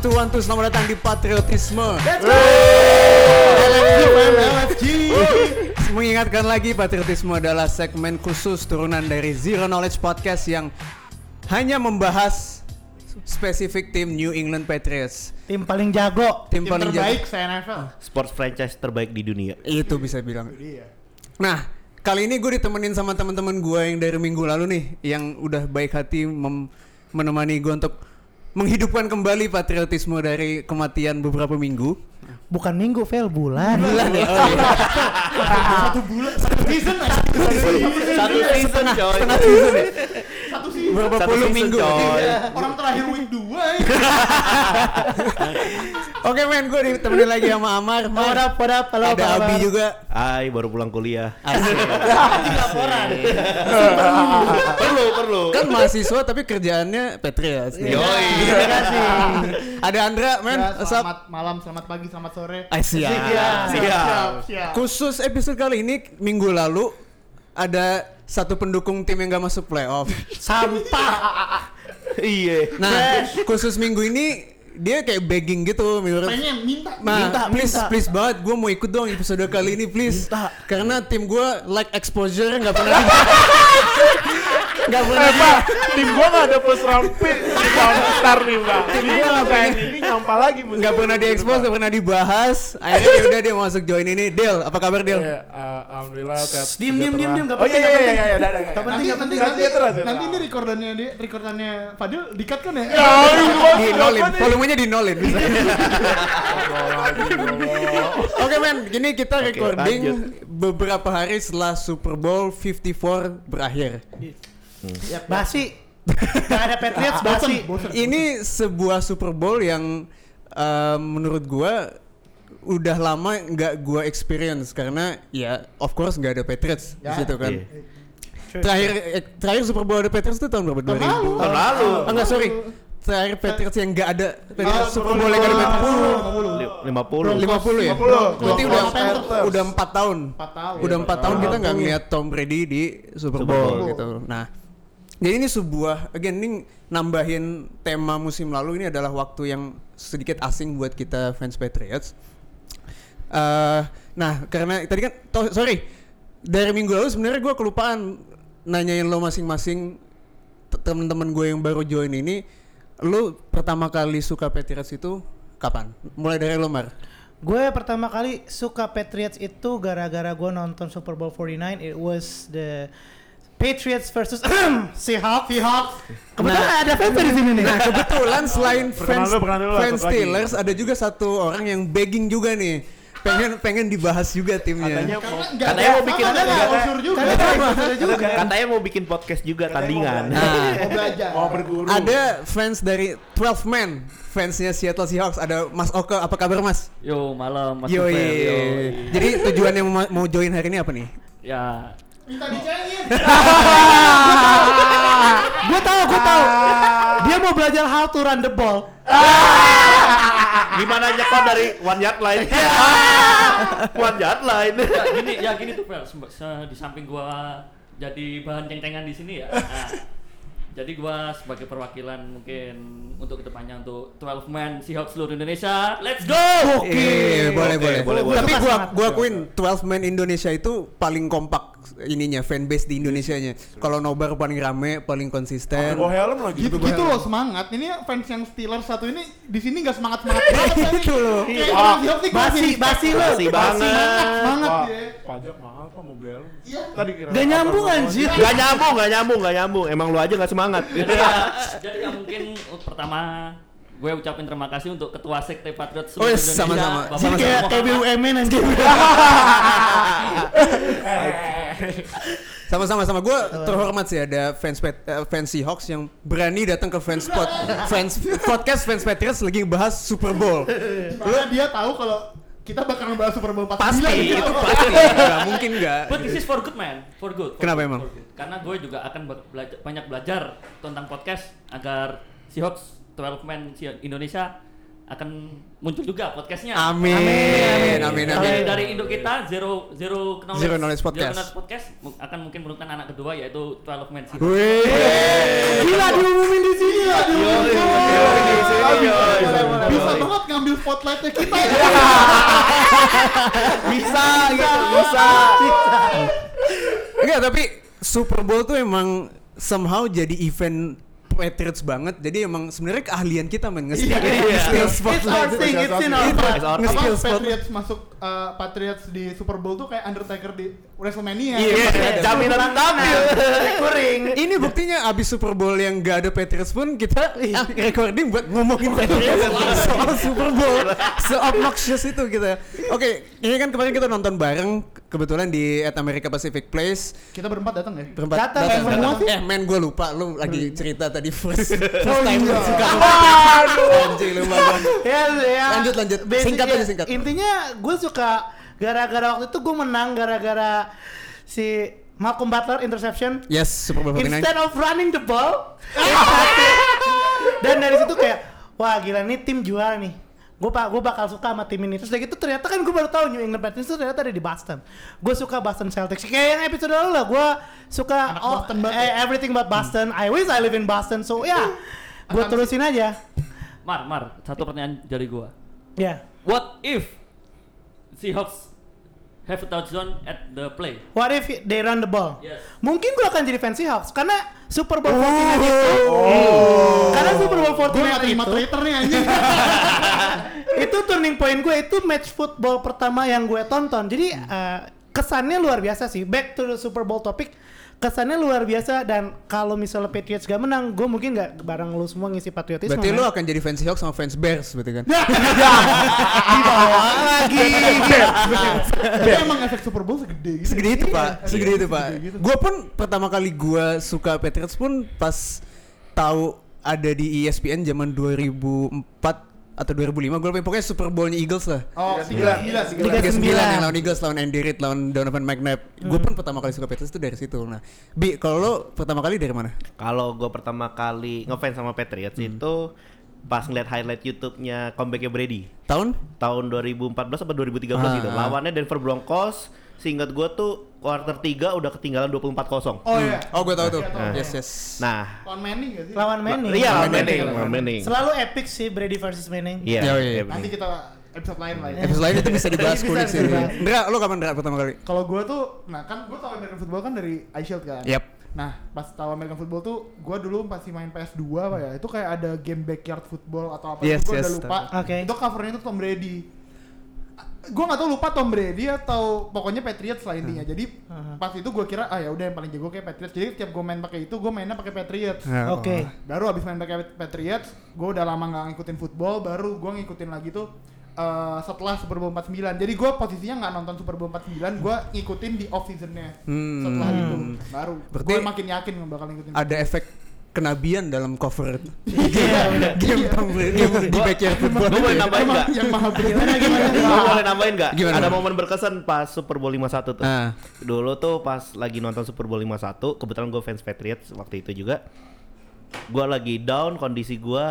One two one two. Selamat datang di Patriotisme. Let's go. LFG. Mengingatkan lagi Patriotisme adalah segmen khusus turunan dari Zero Knowledge Podcast yang hanya membahas spesifik tim New England Patriots. Tim paling jago. Tim, Tim paling terbaik jago. se-NFL. Sports franchise terbaik di dunia. Itu bisa bilang. Iya. Nah, kali ini gue ditemenin sama teman-teman gue yang dari minggu lalu nih, yang udah baik hati mem- menemani gue untuk menghidupkan kembali patriotisme dari kematian beberapa minggu. Bukan minggu, Vel, bulan. Bulan ya. Oh, iya. Satu bulan, satu season. Satu season coy. Setengah season ya. Satu season. Berapa Satu puluh minggu. coy. Orang terakhir week 2 ya. Oke men, gue ditemenin lagi sama Amar. Mar. What up, what up, halo, Ada apa Abi juga. Hai, baru pulang kuliah. Asik. laporan. perlu, perlu. kan mahasiswa tapi kerjaannya Patriots. nih. Yoi. Terima kasih. Ada Andra, men. Ya, selamat malam, selamat pagi, selamat sore. Ah, siap. Siap. Siap. siap. Khusus episode kali ini minggu lalu ada satu pendukung tim yang gak masuk playoff. Sampah. Iya. Nah, khusus minggu ini dia kayak begging gitu menurut Pengen minta. Ma, Minta, please, minta. please banget, gue mau ikut dong episode kali ini, please. Minta. Karena tim gue like exposure nggak pernah di, nggak pernah Eh di, pak, tim gua gak ada first round pick di tahun besar nih pak Ini gua kayak pengen- ini nyampah lagi musim nggak pernah di Pak. nggak pernah dibahas. Akhirnya ya udah dia masuk join ini. Del, apa kabar Del? Iya, eh, Alhamdulillah sehat Diem, diem, diem, diem, nggak Oh iya penting, iya nggak iya penting. iya udah, Nggak udah. penting, nanti, penting. nanti, Nanti ini recordannya dia, recordannya Fadil dikat kan ya? Ya, Di nolin, volumenya di nolin. bisa. Oke men, gini kita recording beberapa hari setelah Super Bowl 54 berakhir. Basi. Gak ada Patriots, Bosen, basi. bosen. Ini sebuah Super Bowl yang eh, menurut gua udah lama nggak gua experience karena ya of course nggak ada Patriots di Ya. situ kan. Iya. Terakhir eh, terakhir Super Bowl ada Patriots itu tahun berapa? Tahun 2000. lalu. Tahun lalu. Oh, enggak sorry. Terakhir Patriots yang nggak ada Patriots Ah, Super Bowl yang ada Patriots. 50. 50 ya? 50. Berarti udah udah 4 tahun. 4 tahun. Udah 4 tahun kita nggak 50. ngeliat Tom Brady di Super Bowl. gitu. Nah, jadi ini sebuah again ini nambahin tema musim lalu ini adalah waktu yang sedikit asing buat kita fans Patriots. Eh, nah, karena tadi kan toh, sorry dari minggu lalu sebenarnya gue kelupaan nanyain lo masing-masing te- temen-temen gue yang baru join ini, lo pertama kali suka Patriots itu kapan? Mulai dari lo Mar. Gue pertama kali suka Patriots itu gara-gara gue nonton Super Bowl 49. It was the Patriots versus Seahawks. Seahawks. Kebetulan Nah. ada fans di sini nih. Nah kebetulan selain fans dulu, dulu, fans lagi. Steelers ada juga satu orang yang begging juga nih pengen pengen dibahas juga timnya. Katanya mau Katanya bikin- unsur juga. Juga. Katanya mau bikin podcast juga tandingan. Nah, Mau belajar. mau berguru ada fans dari 12 men fansnya Seattle Seahawks ada Mas Oke apa kabar Mas? Yo malam Mas. Tufel, yo. Jadi tujuannya mau, mau join hari ini apa nih? Ya Minta dicengin. gue tahu, gue tahu. Dia mau belajar how to run the ball. Gimana aja kok dari one yard line? one yard line. ya gini ya gini tuh se- di samping gua jadi bahan ceng-cengan di sini ya. Nah, jadi gua sebagai perwakilan mungkin untuk ke depannya untuk 12 man Seahawks seluruh Indonesia. Let's go. Eh, boleh, Oke, boleh boleh, boleh. Tapi gua gua akuin 12 men Indonesia itu paling kompak ininya fanbase di Indonesianya. Kalau nobar paling rame, paling konsisten. bawa helm lagi Gitu, gitu loh semangat. Ini fans yang Steelers satu ini di sini nggak semangat semangat banget. Gitu loh. Kayak Basi, basi. Basi banget. Semangat, dia. pajak mahal pak mau beli helm Iya. Tadi kira Gak nyambung anjir. Gak nyambung, gak nyambung, gak nyambung. Emang lu aja gak semangat. Jadi ya, jadi ya mungkin uh, pertama gue ucapin terima kasih untuk ketua sekte Patriot Oh, seluruh yes, Indonesia, sama-sama. Bapak Sama-sama. Kayak. TBUMN anjir. Sama-sama sama gue terhormat sih ada fans Pat- eh, fans Seahawks yang berani datang ke fans pod, fans podcast fans Patriots lagi bahas Super Bowl. Karena dia tahu kalau kita bakal ngebahas Super Bowl 49 Pasti gitu. itu pasti. Gak mungkin gak. But this is for good man, for good. for Kenapa good, emang? good. Karena gue juga akan belajar, banyak belajar tentang podcast agar Seahawks 12 man Si- Indonesia akan muncul juga podcastnya. Amin. Amin. Amin. Dari, Amin. dari induk kita Zero Zero Knowledge, Zero Knowledge Podcast. Knowledge Podcast akan mungkin menurunkan anak kedua yaitu 12 man Seahawks. Wih. Gila diumumin di sini. Iya, bisa banget ngambil spotlightnya kita ya. Bisa gitu, bisa. Enggak, tapi Super Bowl tuh emang somehow jadi event Patriots banget. Jadi emang sebenarnya keahlian kita men nge-steal Iya. nge-steal It's our spotlight. thing, it's in our Itu, blood. It's our Apa nge-steal spotlight. Patriots masuk uh, Patriots di Super Bowl tuh kayak Undertaker di WrestleMania. Iya, jaminan tampil. Kuring. Ini buktinya abis Super Bowl yang gak ada Patriots pun kita recording buat ngomongin Patriots soal Super Bowl se-obnoxious itu kita. Oke, ini kan kemarin kita nonton bareng kebetulan di at America Pacific Place Kita berempat datang ya. berempat Datang, datang. semua sih? Eh men gue lupa lu lagi cerita tadi first first Oh, time iya. suka anjing lu banget. ya, ya. Lanjut, lanjut. Basic- Singkat aja, singkat. Intinya gue suka gara-gara waktu itu gue menang gara-gara si Malcolm Butler interception. Yes, Super Bowl 49. Instead of running the ball, dan dari situ kayak wah gila nih tim juara nih. Gue pak, gue bakal suka sama tim ini. Terus dari itu ternyata kan gue baru tahu New England Patriots itu ternyata ada di Boston. Gue suka Boston Celtics. Kayak yang episode lalu lah, gue suka Anak oh, Boston eh, ya? everything but Boston. I wish I live in Boston. So ya, gue Akan- terusin aja. Mar, Mar, satu pertanyaan dari gua. Ya. What if Seahawks have a touchdown at the play? What if they run the ball? Yes. Mungkin gue akan jadi fans Seahawks karena Super Bowl 49 itu karena Super Bowl Gue 49 gak terima itu Twitter nih anjing. itu turning point gue itu match football pertama yang gue tonton. Jadi eh, kesannya luar biasa sih. Back to the Super Bowl topic, kesannya luar biasa dan kalau misalnya Patriots gak menang, gue mungkin gak bareng lu semua ngisi patriotisme. Berarti lu akan jadi fans Seahawks sama fans Bears berarti kan? dibawa lagi. Tapi emang efek Super Bowl segede gitu. segede itu pak segede itu pak gitu. gue pun pertama kali gue suka Patriots pun pas tahu ada di ESPN zaman 2004 atau 2005 gue lupa pokoknya Super Bowl-nya Eagles lah Oh, sembilan, sembilan, sembilan. Tiga 39 sembilan. yang lawan Eagles lawan Andy Reid lawan Donovan McNabb gue pun pertama kali suka Patriots itu dari situ nah Bi kalau lo pertama kali dari mana Kalau gue pertama kali ngefans sama Patriots itu pas ngeliat highlight YouTube-nya comebacknya Brady tahun tahun 2014 atau 2013 Ah, gitu. ah. Lawannya Denver Broncos. Seingat gue tuh quarter 3 udah ketinggalan 24-0. Oh iya. oh gue tahu tuh Iya, tahu. yes yes Nah, Lawan Manning gak sih? Lawan Manning. Iya, lawan Manning. Manning, lawan Manning. Selalu epic sih Brady versus Manning. Iya. Iya, iya, iya, Nanti kita episode lain lah ya. episode lain itu bisa dibahas kulik sih. Ndra lo kapan Ndra pertama kali Kalau gue tuh, nah kan gue tau American Football kan dari iShield kan. Yep. Nah, pas tahu American Football tuh, gue dulu masih main PS2 apa ya, itu kayak ada game backyard football atau apa, Yes, gue yes, udah lupa. Oke. Itu covernya tuh Tom Brady. Gue gak tau lupa Tom Brady atau pokoknya Patriots lah intinya. Jadi Uh-huh. pas itu gue kira ah ya udah yang paling jago kayak Patriots. Jadi tiap gue main pakai itu, gue mainnya pakai Patriots. Nah, Oke. Baru abis main pakai Patriots, gue udah lama nggak ngikutin football, baru gue ngikutin lagi tuh eh, setelah Super Bowl 49. Jadi gue posisinya nggak nonton Super Bowl 49, gue ngikutin di off seasonnya. Hmm. Setelah itu baru gue makin yakin bakal ngikutin. ada efek kenabian dalam cover Iya, bener. game Tom Brady game di backyard football Gue boleh nambahin nggak? yang maha Gimana gimana? Gue boleh nambahin nggak? Ada momen berkesan pas Super Bowl 51 tuh. Ah. Dulu tuh pas lagi nonton Super Bowl 51, kebetulan gue fans Patriots waktu itu juga. Gue lagi down, kondisi gue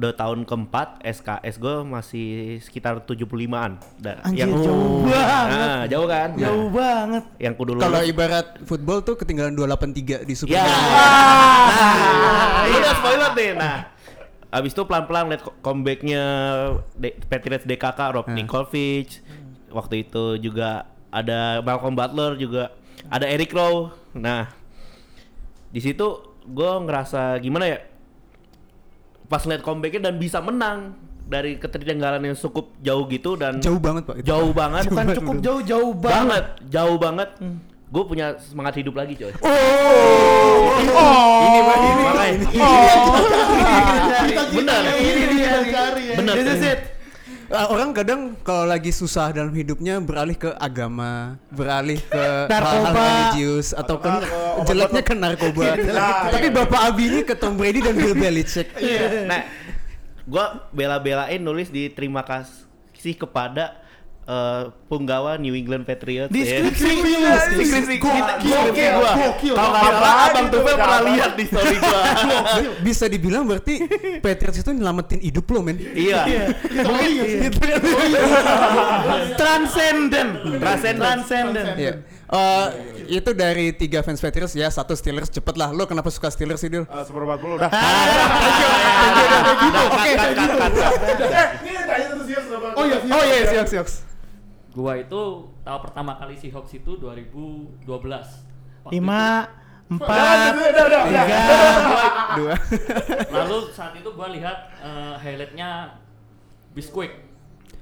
udah tahun keempat, SKS gue masih sekitar 75-an. Da- Anjir, yang jauh banget. Nah, jauh kan? Jauh banget. Yang kudu Kalau lulus. ibarat football tuh ketinggalan 283 di Super Ya. Bowl. Nah, ini udah spoiler deh. Nah, abis itu pelan-pelan lihat co- comebacknya De- Patriots DKK Rob Hmm. Ninkovich. Waktu itu juga ada Malcolm Butler juga ada Eric Rowe. Nah, di situ gue ngerasa gimana ya? Pas lihat comebacknya dan bisa menang dari ketertinggalan yang cukup jauh gitu dan Jauh banget, Pak. itu. jauh banget, Bukan cukup jauh jauh banget. banget, jauh banget. Gue punya semangat hidup lagi coy. Ini Pak, ini. Makanya. Kita Bener. ini dia cari ya. Bener. This is it. Ah, orang kadang kalau lagi susah dalam hidupnya beralih ke agama, beralih ke Narkoba. hal-hal religius atau ke jeleknya ke narkoba. Tapi Bapak Abi ini ke Tom Brady dan Bill Belichick. Nah, gua bela-belain nulis di terima kasih kepada eh, punggawa New England Patriots. Di ya. skripsi Di skripsi kita, di skripsi gua. Gokil. Kalau nggak salah Abang Tufel pernah lihat di story gua. Bisa dibilang berarti Patriots itu nyelamatin hidup lo, men. Iya. Transcendent. Transcendent. Transcendent. Iya. Eh, itu dari tiga fans Patriots ya satu Steelers cepet lah lo kenapa suka Steelers sih Dil? Eh, Super 40 udah. Oke Eh, ini yang tanya tuh serius Super Oh iya, oh iya siap siap Gua itu tahu pertama kali Seahawks itu 2012. Waktu Lima, Udah, empat, tiga. dua itu. Lalu saat itu gua lihat eh, highlightnya Bisquick.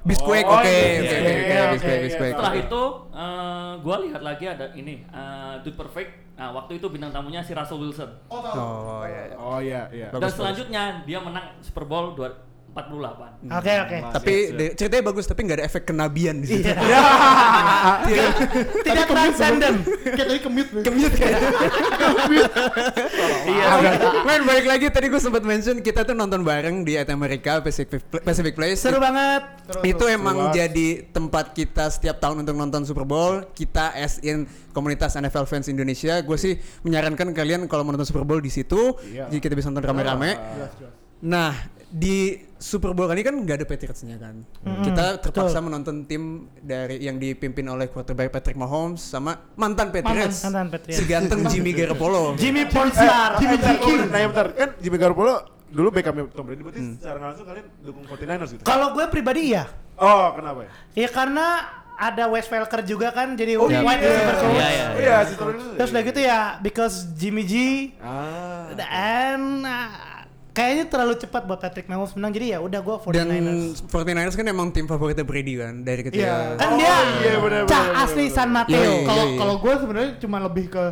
Bisquick Oh, oke iya, oke iya, oke iya, oke iya, Bisquick. Bisquick Setelah itu eh, gua lihat lagi ada ini eh, Dude Perfect. Nah, waktu itu bintang tamunya si Russell Wilson. Oh, tahu. oh iya iya Oh iya, iya. Dan bagus. selanjutnya dia menang Super Bowl 2 48. Oke oke. tapi de- ceritanya bagus tapi nggak ada efek kenabian di situ Iya. Tidak transcendent. Kayak tadi kemit. Kemit kayak Iya. Men balik lagi tadi gue sempat mention kita tuh nonton bareng di at America Pacific Pacific Place. Seru banget. itu emang jadi tempat kita setiap tahun untuk nonton Super Bowl. Kita as in komunitas NFL fans Indonesia, gue sih menyarankan kalian kalau mau nonton Super Bowl di situ, Iya. jadi kita bisa nonton rame-rame. Jelas. Nah, di Super Bowl kali ini kan nggak ada Patriots-nya kan. Kita terpaksa menonton tim dari yang dipimpin oleh quarterback Patrick Mahomes sama mantan Patriots. Mantan Patriots. Si ganteng Jimmy Garoppolo. Jimmy Pornstar. Jimmy King. Nah, bentar. Kan Jimmy Garoppolo dulu backupnya Tom Brady. Berarti secara nggak langsung kalian dukung 49ers gitu? Kalau gue pribadi iya. Oh, kenapa ya? Ya karena ada Wes Welker juga kan jadi Oh, white iya. receiver coach. Iya, iya. Iya. Terus udah gitu ya because Jimmy G Ah. dan ah, kayaknya terlalu cepat buat Patrick Mahomes menang jadi ya udah gue 49ers. Dan 49ers kan emang tim favoritnya Brady kan dari kecil. Iya. kan Oh, dia iya, bener, cah bener, asli bener, San. Mateo. Iya, Kalau iya. kalau gue sebenarnya cuma lebih ke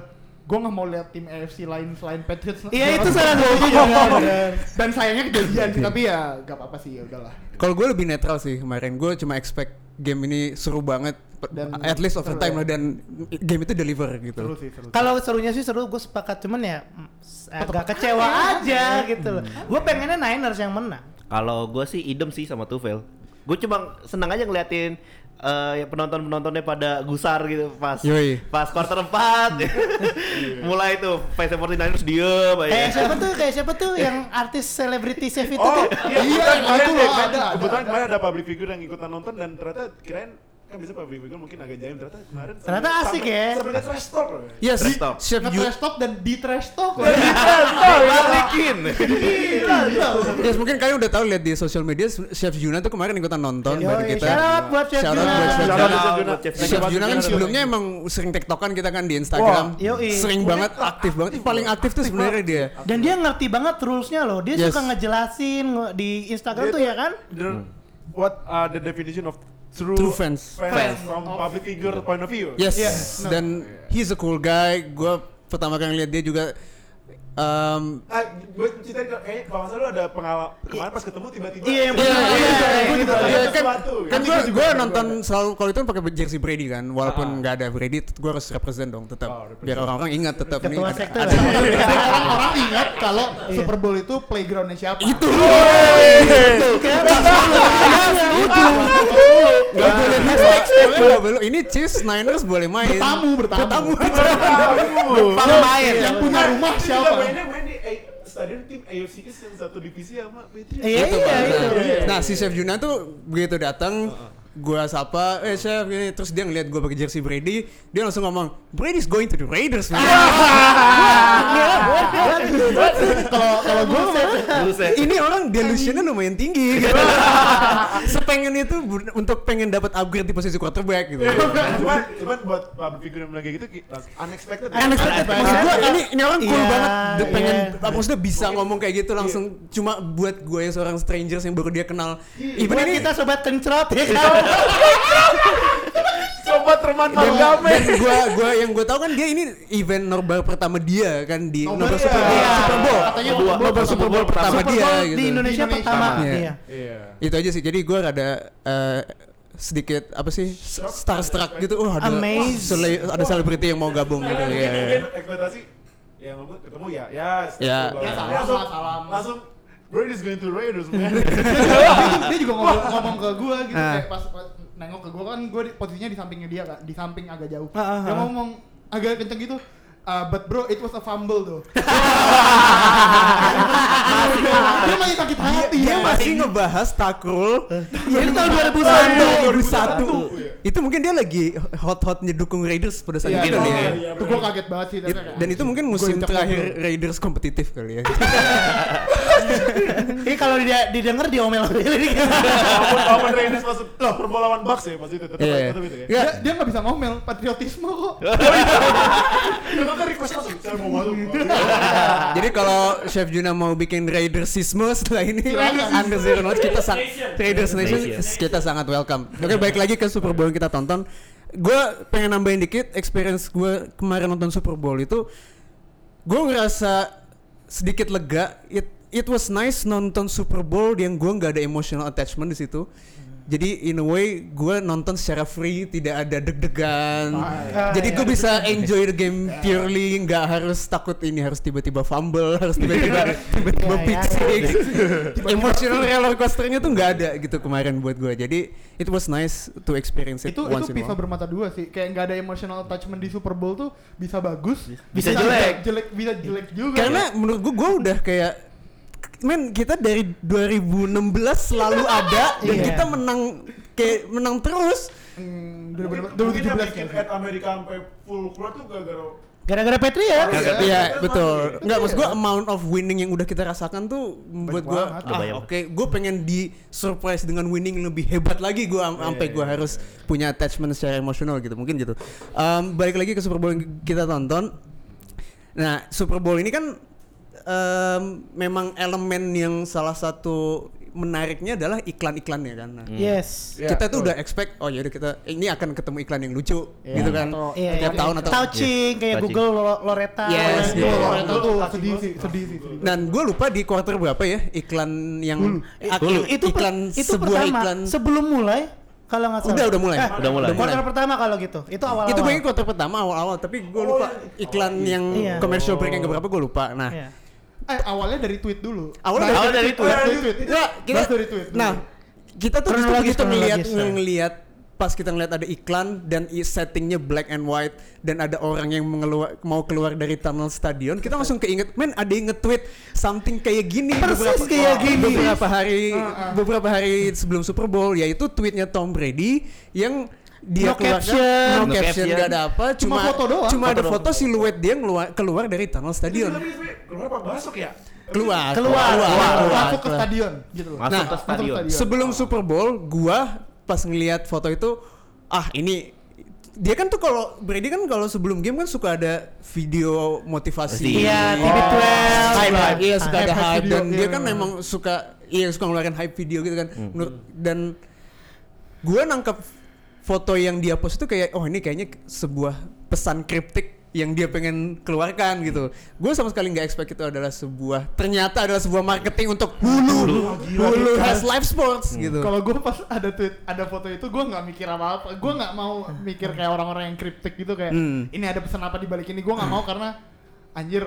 gue nggak mau lihat tim AFC lain selain Patriots. Iya itu salah bener. Dan sayangnya kejadian sih, tapi ya gak apa-apa sih ya udahlah. Kalau gue lebih netral sih kemarin. Gue cuma expect game ini seru banget. Dan at least seru overtime ya. lah dan game itu deliver Seru gitu. sih, seru. Kalau serunya sih seru, gue sepakat cuman ya mm, agak kecewa aja gitu loh. Gue pengennya Niners yang menang. Kalau gue sih idem sih sama Tufel. Gue cuma senang aja ngeliatin eh penonton-penontonnya pada gusar gitu pas Yoi. pas quarter 4 mulai tuh fans 49ers diem aja. Kayak siapa tuh? Kayak siapa tuh yang artis selebriti chef itu Oh, tuh? iya, Iya, kebetulan itu loh, kan, ada, kebetulan ada. kemarin ada public figure yang ikutan nonton dan ternyata kirain kan bisa public figure mungkin agak jaim ternyata kemarin Ternyata asik ya. ke trash talk loh. Yes, Trash talk. Chef Yu- Nge-trash talk dan di trash talk. Balikin. Gila, gila. Yes, mungkin kalian udah tahu lihat di sosial media Chef Juna tuh kemarin ikutan nonton bareng kita. buat Chef Juna. buat Chef Shout out Juna. Chef Juna. Chef Chef Chef Juna kan sebelumnya emang sering tektokan kita kan di Instagram. Sering banget aktif banget. Paling aktif tuh sebenarnya dia. Dan dia ngerti banget rules-nya loh. Dia suka ngejelasin nge- di Instagram tuh ya kan? what are the definition of true, True fans. fans from public figure point of view? Yes. Yes. Dan he's a cool guy. Gue pertama kali lihat dia juga um, Ah, gue cerita kayaknya kalau nggak salah lu ada pengalaman kemarin pas ketemu tiba-tiba Iya, yang Iya, iya, Iya, iya, iya, kan, sesuatu, kan gue Juga gue nonton selalu kalau itu kan pakai jersey Brady kan, walaupun Ah. nggak ada Brady, gue harus represent dong tetap, Oh, biar orang-orang ingat tetap nih. Ketua sekte orang-orang ingat kalau Super Bowl itu playgroundnya siapa. Itu. Iya. Gak boleh. Ini Chiefs Niners boleh main. Bertamu, bertamu. Numpang main. Yang punya rumah siapa? Mainnya main di A- stadion tim AFC ke yang satu divisi sama Patriots. Iya, Itu, iya, Pak. itu. Nah si Chef Juna tuh begitu datang, gua sapa, eh Chef gini, terus dia ngeliat gua pakai jersey Brady, dia langsung ngomong, Brady's going to the Raiders. man." Kalau kalau gue. Ini orang delusionnya lumayan tinggi. gitu. Sepengen itu untuk pengen dapat upgrade di posisi quarterback gitu. cuman cuman buat public figure yang kayak gitu ki- unexpected Unexpected. Maksud gua ini ini orang cool Iya, banget. Dia pengen iya. maksudnya bisa ngomong kayak gitu langsung cuma buat gue yang seorang strangers yang baru dia kenal. Even Buat ini kita sobat kencrot ya kan? sobat teman dan, Magame dan gua gua yang gua tahu kan dia ini event nobar pertama dia kan di Nobar, nobar Super Bowl, iya. Super Bowl. Katanya Nobar Super Bowl Super Bowl pertama Super dia Bowl gitu. di Indonesia Di Indonesia. pertama. Iya. Iya. iya Itu aja sih. Jadi gua rada eh, sedikit apa sih starstruck gitu. Oh ada sele- ada selebriti yang mau gabung gitu mungkin ya. mungkin ekspektasi yang ketemu ya ya Ya. Ya, salam salam. langsung Brady's going to Raiders man dia juga ngomong, ngomong ke gue gitu Ah. kayak pas, pas nengok ke gue kan gue posisinya di sampingnya dia kan di samping agak jauh ah, dia ah. ngomong agak kenceng gitu Uh, but bro, it was a fumble though. dia masih sakit hati. Dia ya. masih ngebahas takrul Ya, itu tahun 2001. 2001. Itu mungkin dia lagi hot-hotnya dukung Raiders pada saat Iya, itu iya, ya. iya. Itu gue kaget banget sih. It- ternyata. dan itu mungkin musim terakhir. Raiders kompetitif kali ya. Ini kalau dia didengar diomel Walaupun walaupun Raiders masuk loh Super Bowl lawan Bucks ya pas itu tetap Iya. itu ya. Dia, dia nggak bisa ngomel, patriotisme kok. Itu kan request langsung saya mau masuk. Jadi kalau Chef Juna mau bikin Raidersisme setelah ini Under Zero Notes kita sang Raiders Nation kita sangat welcome. Oke baik lagi ke Super Bowl yang kita tonton. Gue pengen nambahin dikit experience gue kemarin nonton Super Bowl itu gue ngerasa sedikit lega. It it was nice nonton Super Bowl yang gue nggak ada emotional attachment di situ. Jadi in a way gue nonton secara free, tidak ada deg-degan. Ah, Jadi iya. gue bisa enjoy the game purely, nggak harus takut ini harus tiba-tiba fumble, harus tiba-tiba tiba-tiba Iya, pick iya. six. Emotional roller coasternya tuh nggak ada gitu kemarin buat gue. Jadi it was nice to experience it itu once itu in a pisau while. bermata dua sih. Kayak nggak ada emotional attachment di Super Bowl tuh bisa bagus, Bisa jelek. jelek bisa jelek juga. Karena menurut gue gue udah kayak men kita dari 2016 selalu ada dan Iya. kita menang kayak menang terus. Hmm, Mungkin 2017 mungkin yang 2017 bikin ad Amerika sampai full keluar tuh gara-gara Gara-gara Patriot. Iya betul. Enggak maksud gue amount of winning yang udah kita rasakan tuh membuat gue ah, oke gue pengen di surprise dengan winning lebih hebat lagi gue sampai gue harus punya attachment secara emosional gitu mungkin gitu. Em, balik lagi ke Super Bowl yang kita tonton. Nah Super Bowl ini kan em, memang elemen yang salah satu menariknya adalah iklan-iklannya kan. Nah, Yes. Ya, kita tuh betul. udah expect oh ya udah kita ini akan ketemu iklan yang lucu Iya, gitu kan atau- Iya, tiap iya. tahun atau touching kayak Touching. Google Lo- Loretta. Yes, Itu iya. Loretta tuh sedih sih, sedih sih. sedih. Dan gue lupa di quarter berapa ya iklan yang Hulu. itu per- iklan itu sebuah pertama iklan sebelum mulai kalau nggak salah. Udah, udah mulai. Eh, Udah mulai. Quarter pertama kalau gitu. Itu awal-awal. itu ingat quarter pertama awal-awal tapi gue lupa iklan yang Iya. commercial break yang keberapa gue lupa. Nah Iya. Eh awalnya dari tweet dulu. Awalnya Bahas dari tweet. Dari tweet. Nggak, kita, dari tweet. dulu. nah kita tuh justru Kronologis, begitu ngelihat ngelihat pas kita ngeliat ada iklan dan settingnya black and white dan ada orang yang mengeluar, mau keluar dari tunnel stadion kita langsung keinget men ada yang nge-tweet something kayak gini Persis kayak gini. beberapa hari beberapa hari sebelum Super Bowl yaitu tweetnya Tom Brady yang dia No keluarkan caption. no No caption caption. gak ada apa Cuma cuma foto doang. cuma ada Foto siluet dia ngeluar, keluar dari tunnel stadion keluar apa masuk ya? keluar Keluar, keluar, keluar. keluar. masuk ke stadion gitu loh. masuk Nah, ke masuk stadion. sebelum Super Bowl gua pas ngelihat foto itu ah ini dia kan tuh kalau Brady kan kalau sebelum game kan suka ada video motivasi Iya, Oh. TV12. hype, iya suka ada hype hype video, dan dia kan memang. memang suka iya suka ngeluarin hype video gitu kan Menurut- dan gua nangkep foto yang dia post itu kayak oh ini kayaknya sebuah pesan kriptik yang dia pengen keluarkan gitu. Gue sama sekali nggak expect itu adalah sebuah ternyata adalah sebuah marketing untuk Hulu. Hulu has live sports gitu. Kalau gue pas ada tweet, ada foto itu gue nggak mikir apa-apa. Gue nggak mau mikir kayak orang-orang yang kriptik gitu kayak Hmm. ini ada pesan apa di balik ini. Gue nggak mau karena anjir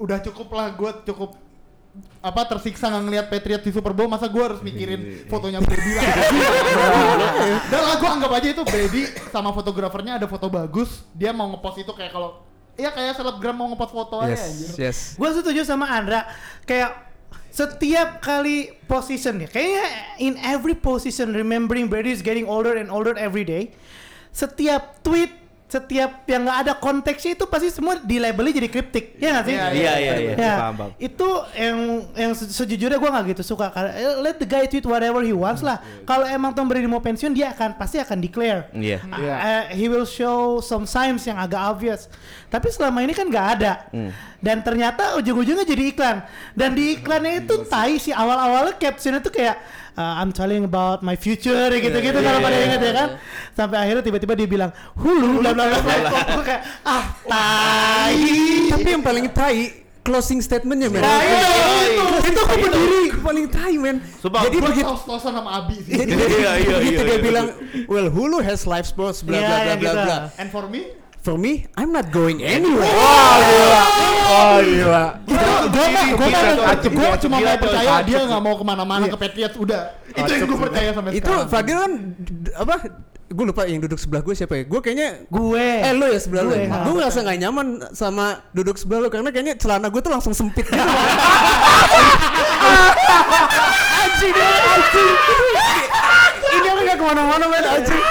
udah cukup lah gue cukup apa tersiksa nggak ngelihat Patriot di Super Bowl masa gue harus mikirin fotonya Brady lagi dan lah gue anggap aja itu Brady sama fotografernya ada foto bagus dia mau ngepost itu kayak kalau Iya kayak selebgram mau ngepost foto aja anjir. yes, yes. Gue setuju sama Andra kayak setiap kali position ya kayaknya in every position remembering Brady is getting older and older every day setiap tweet setiap yang nggak ada konteksnya itu pasti semua dilabeli jadi kriptik ya nggak sih Iya, Iya iya iya, Ya, paham paham. itu yang yang se- sejujurnya gue nggak gitu suka karena eh, let the guy tweet whatever he wants lah. Kalau emang Tom Brady mau pensiun dia akan pasti akan declare. Iya. Uh, uh, he will show some signs yang agak obvious. Tapi selama ini kan nggak ada. Dan ternyata ujung-ujungnya jadi iklan. Dan di iklannya itu tai sih awal-awalnya captionnya tuh kayak uh, I'm telling about my future gitu-gitu kalau pada ingat ya kan. Sampai akhirnya tiba-tiba dia bilang Hulu bla bla bla. Kayak ah tai. Tapi yang paling tai closing statementnya men. Nah, itu, itu, itu aku berdiri paling tai men. Sumpah, Jadi begitu tos-tosan sama Abi sih. jadi Iya, iya, begitu iya, dia iya, bilang well Hulu has live sports bla Iya, bla bla gitu. bla. And for me, For me, I'm not going anywhere. Oh gila. gue mah gue mah Acem gue dia, cuma gila mau percaya dia nggak mau ke mana-mana ke Patriots udah. Itu yang gue percaya sampai itu sekarang. Fadil kan apa gue lupa yang duduk sebelah gue siapa ya. Gue kayaknya Gue. Eh lu ya sebelah lu Gue, ya? ha, Gue betul. ngerasa gak nyaman sama duduk sebelah lu Karena kayaknya celana gue tuh langsung sempit gitu. Anjing dia anjing. Ini orang gak ke mana-mana men? Anjing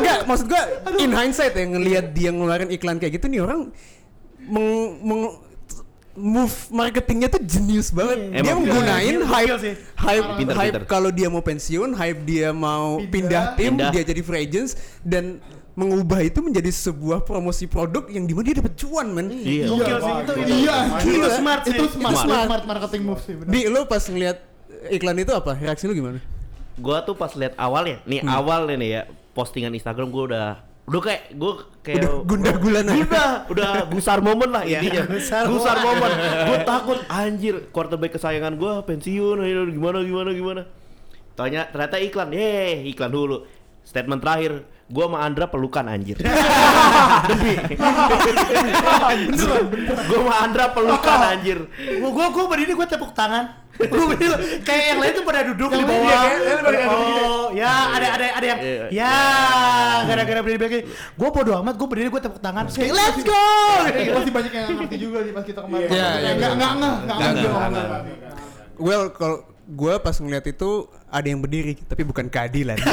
Enggak maksud gue in hindsight ya ngelihat dia ngeluarin iklan kayak gitu nih orang meng, meng- move marketingnya tuh jenius banget. Iya. Dia Emang. menggunain hype gila sih. hype Pinter, hype pinter. kalau dia mau pensiun, hype dia mau pindah, Pindah. tim, Pindah. dia jadi free agents dan mengubah itu menjadi sebuah promosi produk yang di mana dia dapat cuan men. Iya. Gokil sih itu itu. Iya, Itu smart sih. Itu smart, Itu smart, smart. marketing move sih. bener. Di lu pas ngeliat iklan itu apa? Reaksi lu gimana? Gua tuh pas lihat awalnya, nih Hmm. awal nih ya postingan Instagram gua udah udah kayak gua kayak Udah gundah gulana. Udah, udah gusar momen lah Iya, intinya. gusar gusar momen. Gua takut anjir quarterback kesayangan gua pensiun gimana gimana gimana. Tanya ternyata iklan. Yeay, iklan dulu. Statement terakhir, gua sama Andra pelukan anjir. Demi. Gua sama Andra pelukan anjir. Gua gua gua berdiri gua tepuk tangan. Gua berdiri kayak yang lain tuh pada duduk di bawah. Iya, Oh, ya ada ada ada yang Iya. ya gara-gara berdiri begini. Gua bodo amat, gua berdiri gua tepuk tangan. Kayak let's go. Iya, Pasti banyak yang ngerti juga sih pas kita kemarin. Iya, iya, Nggak iya. nggak nggak nggak Nggak, nggak nggak, nggak. Well, kalau gue pas ngeliat itu ada yang berdiri tapi bukan keadilan.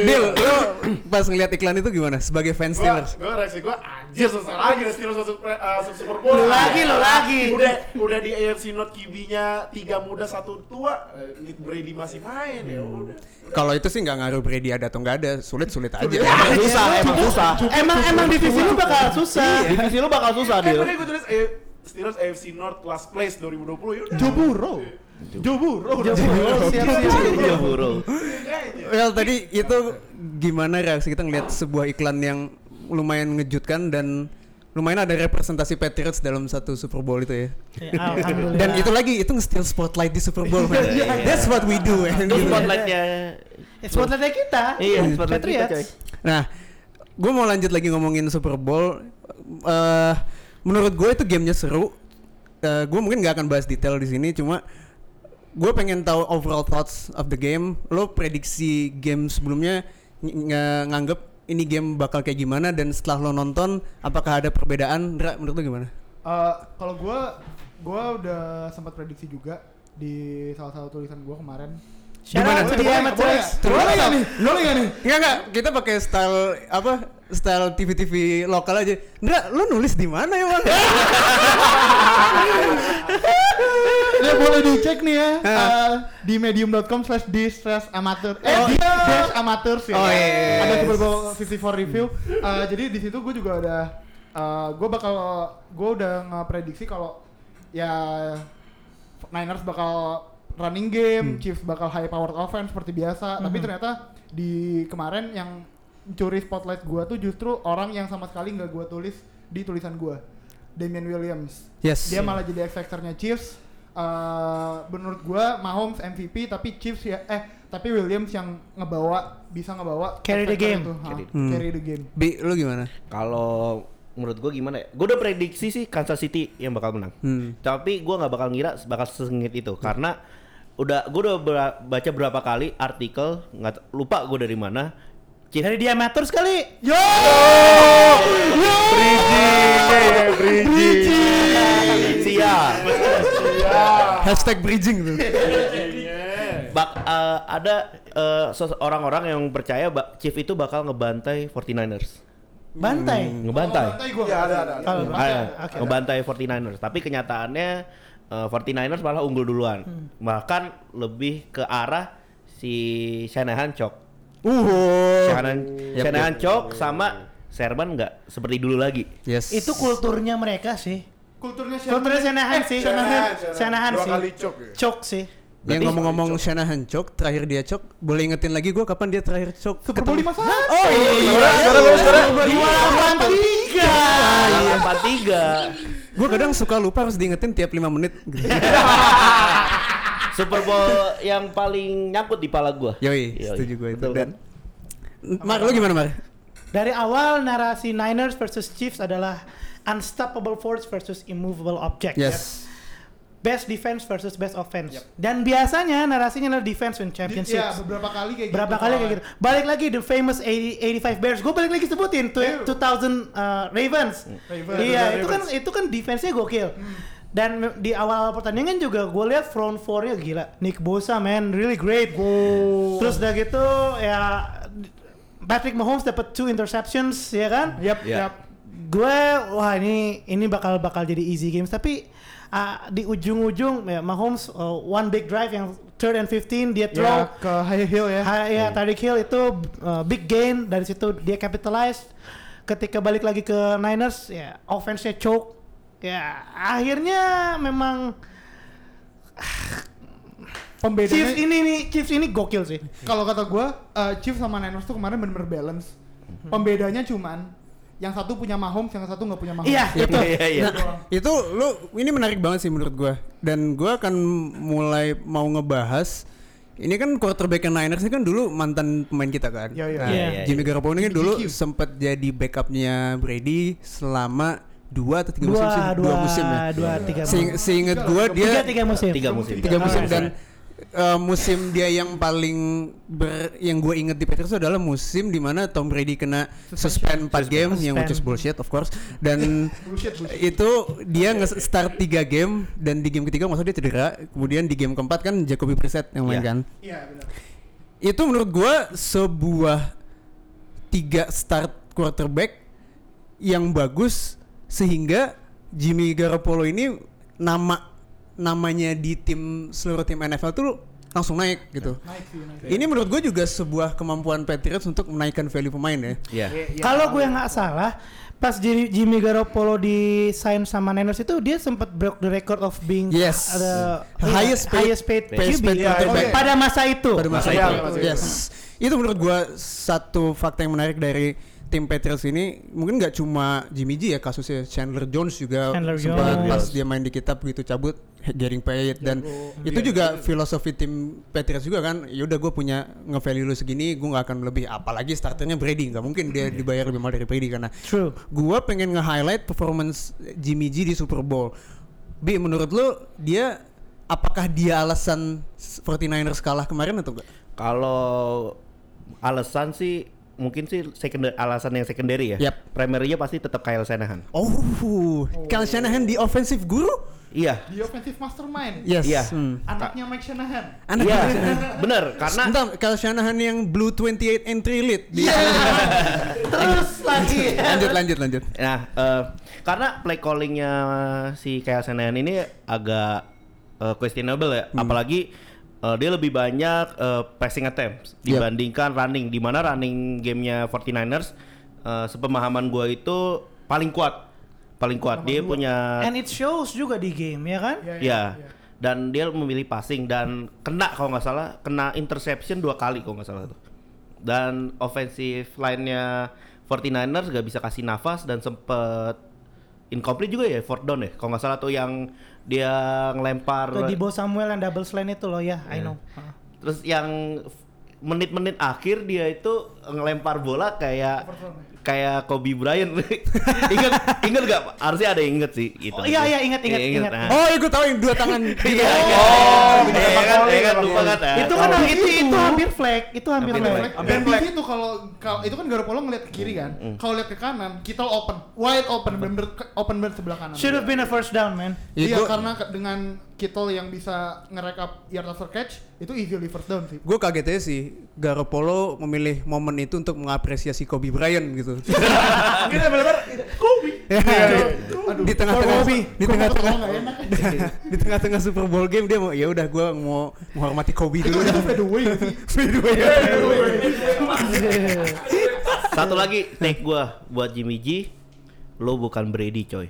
Dil, lu pas ngeliat iklan itu gimana? Sebagai fans Steelers? gua reaksi gua anjir susah lagi nih Steelers masuk pre- uh, masuk Super Bowl. Lu lagi, lu lagi. Udah udah di AFC North QB-nya tiga muda satu tua, eh, Nick Brady masih main ya udah. Kalau itu sih nggak ngaruh Brady ada atau nggak ada, sulit-sulit aja. Emang susah, emang susah. Emang emang divisi lu bakal susah. Divisi lu bakal susah, Kan Dil. makanya gua tulis eh, Steelers AFC North last place 2020 ya udah. Siap. Iya, bro. Well, tadi itu gimana reaksi kita ngeliat sebuah iklan yang lumayan ngejutkan dan lumayan ada representasi Patriots dalam satu Super Bowl itu ya. Ya, Alhamdulillah. Dan itu lagi itu nge-steal spotlight di Super Bowl. man. That's what we do. Itu spotlightnya. Eh, spotlightnya kita. Iya, spotlight kita, Patriots. coy. Nah, gue mau lanjut lagi ngomongin Super Bowl. Eh, menurut gue itu gamenya seru. Gue mungkin nggak akan bahas detail di sini, cuma gue pengen tahu overall thoughts of the game. Lo prediksi game sebelumnya ng- nganggep ini game bakal kayak gimana dan setelah lo nonton, apakah ada perbedaan? Dra, menurut lo gimana? Eh, kalau gue, gue udah sempat prediksi juga di salah satu tulisan gue kemarin. Shout out to the Boleh amateurs. nggak? Boleh nggak nih? Boleh nggak nih? Enggak enggak, kita pakai style apa? Style TV-TV lokal aja. Ndra, lo nulis di mana ya, Bang? Ya boleh dicek nih ya eh, di medium.com slash di slash amateur eh Oh, di iya. dash amateurs ya. Oh, iya, iya, iya. Ada Super Bowl 54 review. Eh, jadi di situ gue juga ada gue bakal gue udah ngeprediksi kalau ya Niners bakal running game, Hmm. Chiefs bakal high powered offense seperti biasa. Tapi ternyata di kemarin yang curi spotlight gue tuh justru orang yang sama sekali nggak gue tulis di tulisan gue, Damian Williams. Yes. Dia malah jadi X Factor-nya Chiefs. Eh, menurut gua Mahomes MVP tapi Chiefs ya eh tapi Williams yang ngebawa bisa ngebawa Carry the game. itu, ha, Carry. Hmm. carry the game. Bi, lo gimana? Kalau menurut gue gimana ya? Gue udah prediksi sih Kansas City yang bakal menang. Hmm. Tapi gue nggak bakal ngira bakal sesengit itu karena udah gue udah baca berapa kali artikel nggak lupa gue dari mana. Chief Dari di amateurs kali. Yo! siap. Hashtag bridging tuh. Bak, eh, ada eh, sos- orang-orang yang percaya ba- Chief itu bakal ngebantai 49ers. Bantai. Ngebantai. Bantai gua. Iya, ada, ada, ada. Ah, Oke. ngebantai 49ers. Tapi kenyataannya uh, 49ers malah unggul duluan. Hmm. Bahkan lebih ke arah si Shanahan Chok. Uh. Shanahan yep, Shanahan yep. Chok sama Sherman nggak seperti dulu lagi. Yes. Itu kulturnya mereka sih. Kulturnya Shanahan. Kulturnya Shanahan eh, sih. Shanahan, Shanahan, Shanahan sih. Dua kali Chok ya. Chok sih. Berarti yang ngomong-ngomong Shanahan Chok, terakhir dia Chok, boleh ingetin lagi gue kapan dia terakhir Chok? Super Bowl 51. Oh iya. Sekarang sekarang sekarang 283. 283 gue kadang suka lupa harus diingetin tiap 5 menit. Super Bowl yang paling nyangkut di pala gue Yoi, Yoi, setuju gue itu Dan kan? Lu gimana Mar? Dari awal narasi Niners versus Chiefs adalah unstoppable force versus immovable object. Ya. Yes. Ya? Best defense versus best offense. Dan biasanya narasinya adalah defense win Iya, championships. beberapa kali kayak Berapa gitu. kali kayak gitu. Balik lagi the famous 80, 85 Bears. Gue balik lagi sebutin tuh Ayo. 2000 uh, Ravens. Ravens. Iya, itu kan itu kan defense-nya gokil. Dan me- di awal pertandingan juga gue lihat front four-nya gila. Nick Bosa man, really great. Terus udah gitu ya Patrick Mahomes dapat two interceptions ya kan? Yap, Ya. yap. gue wah ini ini bakal bakal jadi easy games tapi ah, di ujung-ujung ya Mahomes uh, one big drive yang third and 15 dia throw Ya, ke high heel ya. ha, ya Tyreek Hill itu uh, big gain dari situ dia capitalize ketika balik lagi ke Niners ya offense-nya choke. Ya akhirnya memang Pembedanya Chiefs ini nih Chiefs ini gokil sih. Kalau kata gua uh, Chiefs sama Niners tuh kemarin bener-bener balance. Pembedanya cuman yang satu punya Mahomes, yang satu nggak punya Mahomes. iya itu Iya, iya. Nah, itu lu ini menarik banget sih menurut gua dan gua akan mulai mau ngebahas ini kan quarterback Niners ini kan dulu mantan pemain kita kan. Iya, iya. Nah, Iya, iya, Jimmy Garoppolo ini kan dulu sempat jadi backupnya Brady selama dua atau tiga dua musim sih? dua musim ya. dua tiga Seing- seingat gua tiga dia tiga musim Tiga musim. tiga musim dan eh, musim dia yang paling ber, yang gue inget di Patriots adalah musim di mana Tom Brady kena suspend 4 game yang which is Suspend. bullshit of course dan Bullshit, bullshit. itu dia nge-start 3 game dan di game ketiga maksudnya dia cedera kemudian di game keempat kan Jacoby Brissett yang main Iya. kan Iya, benar. itu menurut gua sebuah tiga start quarterback yang bagus sehingga Jimmy Garoppolo ini nama namanya di tim seluruh tim NFL tuh langsung naik gitu. Naik naik. Ini menurut gue juga sebuah kemampuan Patriots untuk menaikkan value pemain ya. Iya. Kalau gue nggak salah, pas Jimmy, Garoppolo di sign sama Niners itu dia sempat broke the record of being Yes. the Highest paid- highest paid, QB paid quarterback. Iya. pada masa itu. pada masa itu. masa itu. Yes. Itu menurut gua satu fakta yang menarik dari tim Patriots ini mungkin nggak cuma Jimmy G ya kasusnya Chandler Jones juga Chandler sempat Jones. pas dia main di kitab begitu cabut getting paid dan itu juga filosofi tim Patriots juga kan ya udah gue punya nge-value lu segini gue nggak akan lebih apalagi starternya Brady nggak mungkin dia dibayar lebih mahal dari Brady karena True. gua pengen nge-highlight performance Jimmy G di Super Bowl. Bi menurut lu dia apakah dia alasan 49ers kalah kemarin atau enggak? Kalau alasan sih mungkin sih secondary alasan yang secondary ya. Yap. Primernya pasti tetap Kyle Shanahan. Oh, Kyle Shanahan di offensive guru? Iya. Di offensive mastermind. Yes. Iya. Hmm. Anaknya Mike Shanahan. Anak Iya. Kyle Shanahan. Bener karena Bentar, Kyle Shanahan yang Blue 28 entry lead di Terus lagi. lanjut lanjut lanjut. Nah, eh, karena play callingnya si Kyle Shanahan ini agak eh, questionable ya, apalagi eh, dia lebih banyak eh, passing attempts Yep. dibandingkan running. Di mana running gamenya 49ers eh, sepemahaman gua itu paling kuat, paling kuat. Dia punya And it shows juga di game ya kan? Iya, ya dan dia memilih passing dan kena kalau nggak salah kena interception dua kali kalau nggak salah tuh dan offensive line-nya 49ers gak bisa kasih nafas dan sempet incomplete juga ya fourth down ya kalau nggak salah tuh yang dia ngelempar Tuh di Bo Samuel yang double slant itu loh ya, I Iya. know. Terus yang menit-menit akhir dia itu ngelempar bola kayak kayak Kobe Bryant ingat ingat gak harusnya ada yang inget sih gitu Oh, iya, iya, ingat, ingat, ingat. nah. Oh, iya gue tahu yang dua tangan Iya, Oh, oh, iya kan, iya kan, lupa kan? Itu kan itu itu hampir flag, itu hampir Hampir flag. Dan di situ kalau kalau itu kan Garoppolo ngeliat ke kiri kan. Kalau lihat ke kanan, kita open, wide open, ke- open banget sebelah kanan. Should have been a first down, man. Iya, Iya, karena dengan Kittle yang bisa ngerekap yard after catch, itu easily first down sih. Gue kaget aja sih Garoppolo memilih momen itu untuk mengapresiasi Kobe Bryant gitu. Kita benar-benar Kobe. Ya, Aduh, di tengah-tengah Kobe, di tengah-tengah di tengah-tengah Super Bowl game dia mau ya udah gue mau menghormati Kobe dulu. itu fade away sih? Fadeaway ya. Satu lagi take gua buat Jimmy G, lo bukan Brady coy.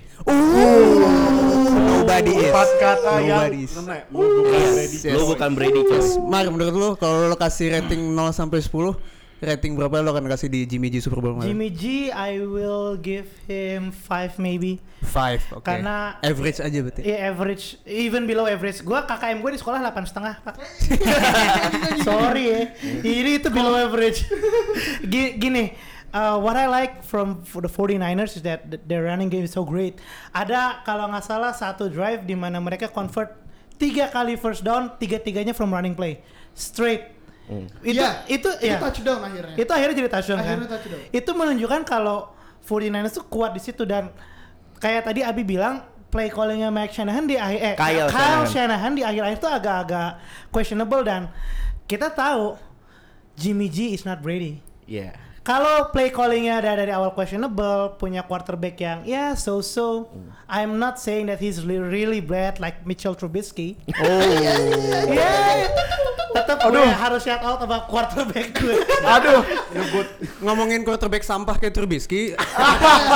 Nobody is. Empat kata yang Nobody kena. Lu bukan ready. Yes. Lo bukan Brady coy. Mar, menurut lo kalau lo kasih rating 0 sampai 10, rating berapa lo akan kasih di Jimmy G Super Bowl kemarin? Jimmy G, I will give him five maybe. 5, oke. Karena- average aja berarti. Yeah, average, even below average. Gua KKM gue di sekolah 8 setengah, Pak. Sorry ya. Ini itu below average. Gi- Gini, uh, what I like from for the 49ers is that th- their running game is so great. Ada kalau nggak salah satu drive di mana mereka convert tiga kali first down, tiga-tiganya from running play, straight. Itu Iya, itu itu ya. touchdown akhirnya. Itu akhirnya jadi touchdown kan. Akhirnya touchdown. Itu menunjukkan kalau 49ers tuh kuat di situ dan kayak tadi Abi bilang play callingnya Mike Shanahan di akhir eh Kyle Shanahan. Shanahan. di akhir-akhir itu agak-agak questionable dan kita tahu Jimmy G is not Brady. Iya. Kalau play callingnya ada dari awal questionable, punya quarterback yang ya so-so. I'm not saying that he's really, really bad like Mitchell Trubisky. Oh. Ya, tetap gue harus shout out sama quarterback gue. Aduh, Ngomongin quarterback sampah kayak Trubisky,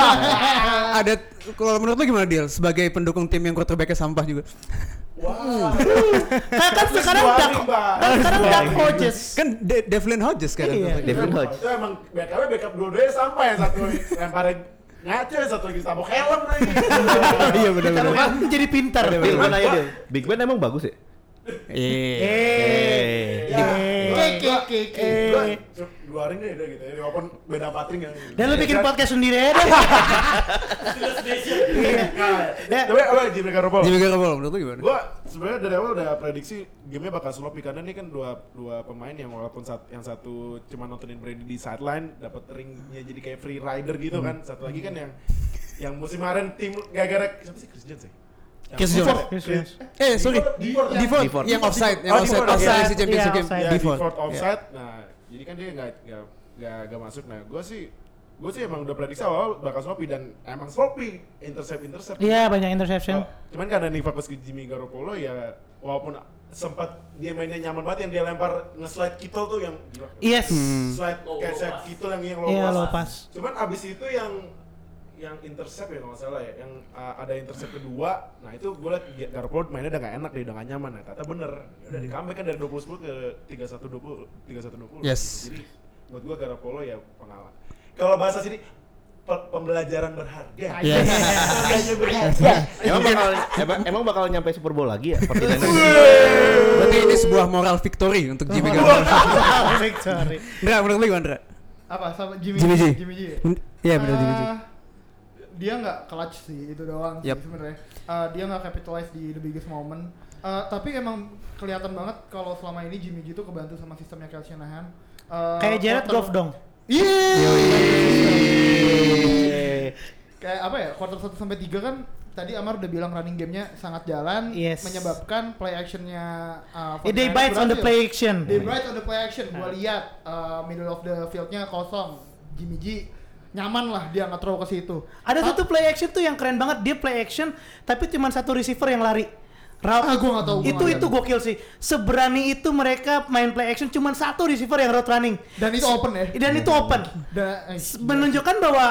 ada kalau menurut lo gimana deal sebagai pendukung tim yang quarterbacknya sampah juga? Nah, kan sekarang Suami, Dak, Mbak. kan sekarang Dak Hodges. Kan De- Devlin Hodges kan? Iya. Devin Hodge. Itu emang backup backup dua-duanya sama yang satu lemparin ngaco yang satu lagi tabok helm lagi. Iya benar-benar. Kan jadi pintar deh. Bil, gua nanya deh. Big Ben emang bagus ya? Iya. Eh, Ya, eh, ke, ke. gua cu- luarin deh udah gitu ya, walaupun beda patring ya. Dan lu bikin podcast sendiri aja deh. Nah, Tapi apa Jimmy Garoppolo? Jimmy Garoppolo menurut lo gimana? Gua sebenarnya dari awal udah prediksi gamenya bakal sloppy karena ini kan dua dua pemain yang walaupun sat, yang satu cuma nontonin Brady di sideline dapat ringnya jadi kayak free rider gitu kan. Satu lagi kan yang yang musim kemarin tim gara-gara siapa sih Chris Jones ya? Chris Jones. Eh sorry, Default, ya? yang offside, yang Oh, offside, default, offside si Iya, game. offside. Ya, Default. default offside. Nah, jadi kan dia nggak nggak nggak masuk. Nah, gue sih gue sih emang udah prediksi awal bakal sloppy dan emang sloppy intercept intercept. Iya, banyak interception. Oh, cuman karena nih fokus ke Jimmy Garoppolo ya walaupun sempat dia mainnya nyaman banget yang dia lempar nge-slide Kittle tuh yang. Yes. slide Low kayak slide Kittle yang yang low Iya, low pass. Cuman abis itu yang yang intercept ya kalau nggak salah ya, yang uh, ada intercept kedua, nah itu gue liat Ga- Garoppolo mainnya udah gak enak dia udah gak nyaman, nah ternyata bener, ya udah di comeback kan dari 20 10 ke 31 20 31 20. Yes. Jadi buat gue Garoppolo ya pengalaman. Kalau bahasa sini pe- pembelajaran berharga. Yes. Pembelajaran berharga. Emang bakal emang, emang bakal nyampe Super Bowl lagi ya? 49ers? Berarti ini sebuah moral victory untuk Jimmy Garoppolo. Victory. Ndra, menurut lo gimana? Apa sama Jimmy Jimmy G. Jimmy G. ya? Iya benar Jimmy G. Dia nggak clutch sih itu doang Yep. sebenarnya. Ah, dia nggak capitalize di the biggest moment. Ah, tapi emang kelihatan banget kalau selama ini Jimmy G itu kebantu sama sistemnya Kyle Shanahan. Ah, Kayak Jared Goff dong. Kayak apa ya? Quarter 1 sampai 3 kan tadi Amar udah bilang running gamenya sangat jalan Yes. menyebabkan play actionnya uh, Eh, They 49ers bites on the play action. They bite on the play action. Gua lihat uh, middle of the fieldnya kosong. Jimmy G nyaman lah dia nggak throw ke situ. Ada Ta- satu play action tuh yang keren banget. Dia play action tapi cuma satu receiver yang lari. Route. Ah, gua nggak tahu, gua Itu nggak itu gokil sih. Seberani itu mereka main play action cuma satu receiver yang route running. Dan itu open ya. Dan itu open. Da- eh, Menunjukkan bahwa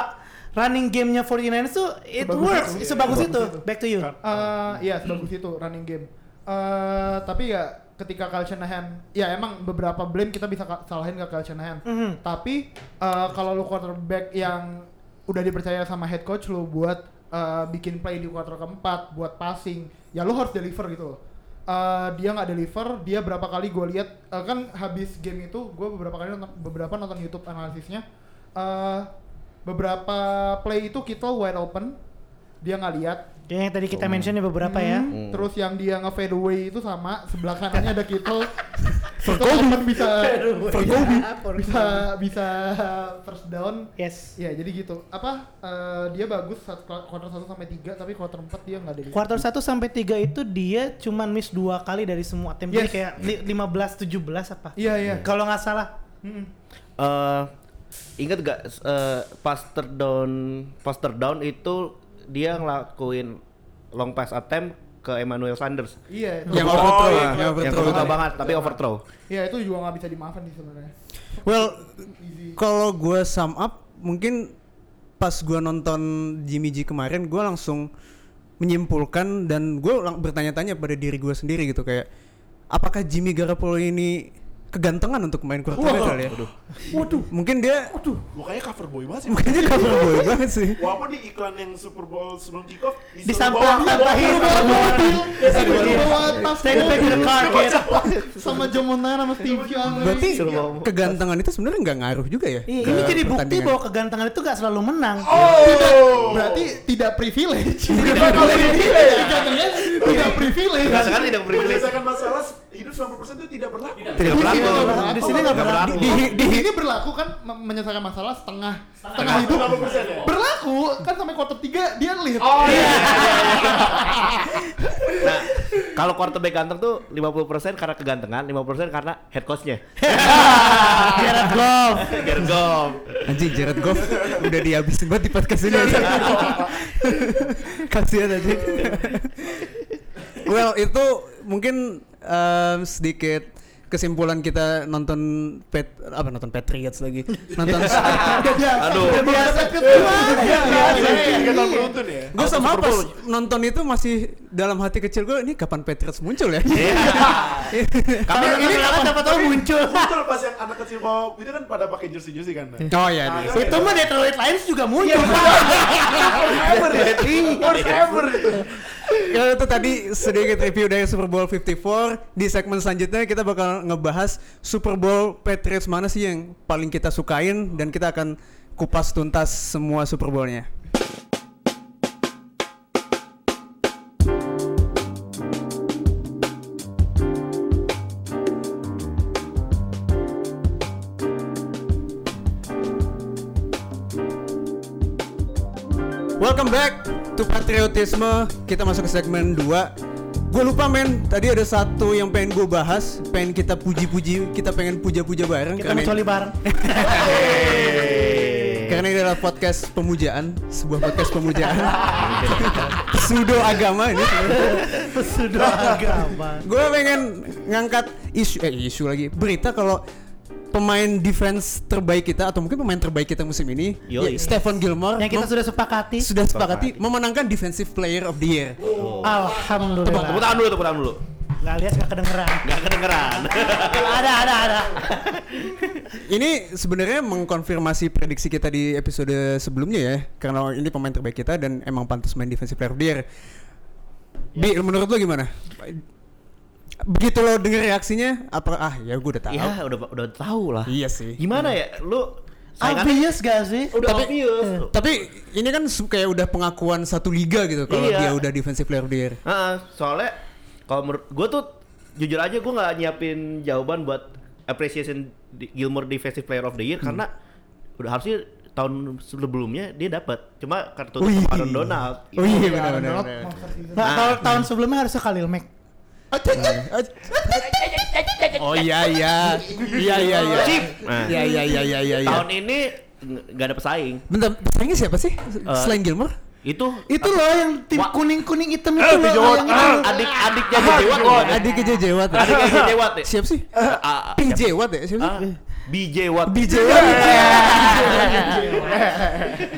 running gamenya 49ers tuh it Sebagus works. itu. Sebagus Sebagus itu. itu. Back to you. Eh, iya sebagus itu running game. Eh tapi ya ketika Kyle Shanahan, ya emang beberapa blame kita bisa salahin ke Kyle Shanahan. Mhm. Tapi eh, kalau lu quarterback yang udah dipercaya sama head coach lu buat eh, bikin play di quarter keempat, buat passing, ya lu harus deliver gitu loh. Eh, dia nggak deliver, dia berapa kali gue lihat eh, kan habis game itu gue beberapa kali nonton, beberapa nonton YouTube analisisnya. Eh, beberapa play itu kita wide open, dia nggak lihat, Kayak yang tadi kita mention ya beberapa ya. Hmm, Terus yang dia nge fade away itu sama sebelah kanannya ada Kittle. itu open bisa bisa bisa first down. Yes. Ya jadi gitu. Apa eh, dia bagus saat quarter 1 sampai 3 tapi quarter 4 dia nggak ada. Quarter 1 sampai 3 itu dia cuman miss dua kali dari semua tim. Jadi Yes. kayak li- 15 17 apa? Iya iya. Kalau nggak salah. Mm-mm. eh, ingat gak eh, pas down pas down itu dia ngelakuin long pass attempt ke Emmanuel Sanders Iya. Yang itu- overthrow iya, ya, yang yang overthrow. terbuka banget tapi overthrow Iya itu juga nggak bisa dimaafkan sih sebenarnya. Well, kalau gue sum up, mungkin pas gue nonton Jimmy G kemarin, gue langsung menyimpulkan dan gue bertanya-tanya pada diri gue sendiri gitu kayak, apakah Jimmy Garoppolo ini kegantengan untuk main quarterback Wah. kali ya. Waduh. Mungkin dia Mukanya cover boy banget sih. mungkin dia cover boy banget sih. Walaupun di iklan yang Super Bowl sebelum kick off Disampah-sampahin Stay back to the car, sama Montana sama Steve Young. Berarti kegantengan itu sebenarnya nggak ngaruh juga ya? Iya, ini jadi bukti bahwa kegantengan itu gak selalu menang. Oh. Berarti tidak privilege. Tidak privilege. Tidak privilege. Sekarang tidak privilege. Menyelesaikan masalah hidup 90% itu tidak berlaku. Tidak berlaku. Iya, Di sini nggak berlaku. Di, di, ini berlaku kan me- menyelesaikan masalah setengah setengah hidup. 90% ya? Berlaku kan sampai quarter 3 dia lead. Oh iya. Nah, kalau quarterback ganteng tuh 50% karena kegantengan, 50% karena head coachnya. Jared Goff. Jared Goff. Anjing Jared Goff udah dihabisin banget di podcast ini. Kasihan aja. well itu mungkin um, sedikit kesimpulan kita nonton pet apa nonton Patriots lagi nonton Aduh. Udah biasa Iya, beruntun ya. gue sama pas nonton itu masih dalam hati kecil gue ini kapan Patriots muncul ya Kami ini kenapa siapa tahu muncul. Betul pas yang anak kecil bawa itu kan pada pakai jersey jersey kan. oh ya dia. Itu mah Detroit Lions juga muncul. Forever ya. Forever. Ya itu tadi sedikit review dari Super Bowl 54 Di segmen selanjutnya kita bakal ngebahas Super Bowl Patriots mana sih yang paling kita sukain Dan kita akan kupas tuntas semua Super Bowl-nya? Welcome back to Patriotisme. Kita masuk ke segmen 2 Gue lupa men, tadi ada satu yang pengen gue bahas. Pengen kita puji-puji, kita pengen puja-puja bareng. Kita mencoli bareng. karena ini adalah podcast pemujaan. Sebuah podcast pemujaan. Pseudo agama ini. Sudah agama. Gue pengen ngangkat isu, eh isu lagi. Berita kalau pemain defense terbaik kita Atau mungkin pemain terbaik kita musim ini Yoi. ya, Stephen Gilmore Yang kita mem- sudah sepakati. sudah sepakati memenangkan Defensive Player of the Year Tepuk Alhamdulillah. tangan dulu, tepuk tangan dulu. Gak lihat gak kedengeran. Gak kedengeran. ada, ada, ada. Ini sebenarnya mengkonfirmasi prediksi kita di episode sebelumnya ya, karena ini pemain terbaik kita dan emang pantas main defensive player of the year. Bi, menurut lo gimana? Begitu lo denger reaksinya, apa ah ya gue udah tahu. Iya, udah udah tahu lah. Iya sih. Gimana ya? Lu saingannya Obvious gak sih? udah Tapi- obvious. Tapi ini kan kayak udah pengakuan satu liga gitu kalau Iya. dia udah defensive player of the year. Heeh, soalnya kalau menurut gue tuh jujur aja gue nggak nyiapin jawaban buat appreciation di- Gilmore Defensive Player of the Year karena udah harusnya tahun sebelumnya dia dapat cuma kartu Aaron Donald. Oh iya Aaron. Donald benar. monster season. Nah, Nah. tahun, tahun sebelumnya harusnya Khalil Mack. Oh iya iya. Iya iya iya. Iya iya iya iya iya. iya. tahun ini ng- nggak ada pesaing. Bentar, pesaingnya siapa sih selain Gilmore? Itu Itu loh yang tim Wah. kuning-kuning hitam itu Eh, loh. yang itu. adik-adiknya Jewat bukan? Adiknya JJ Watt. ya? Adiknya JJ Watt ya? Siapa sih? PJ Watt ya? Siapa sih? BJ Watt. BJ Watt.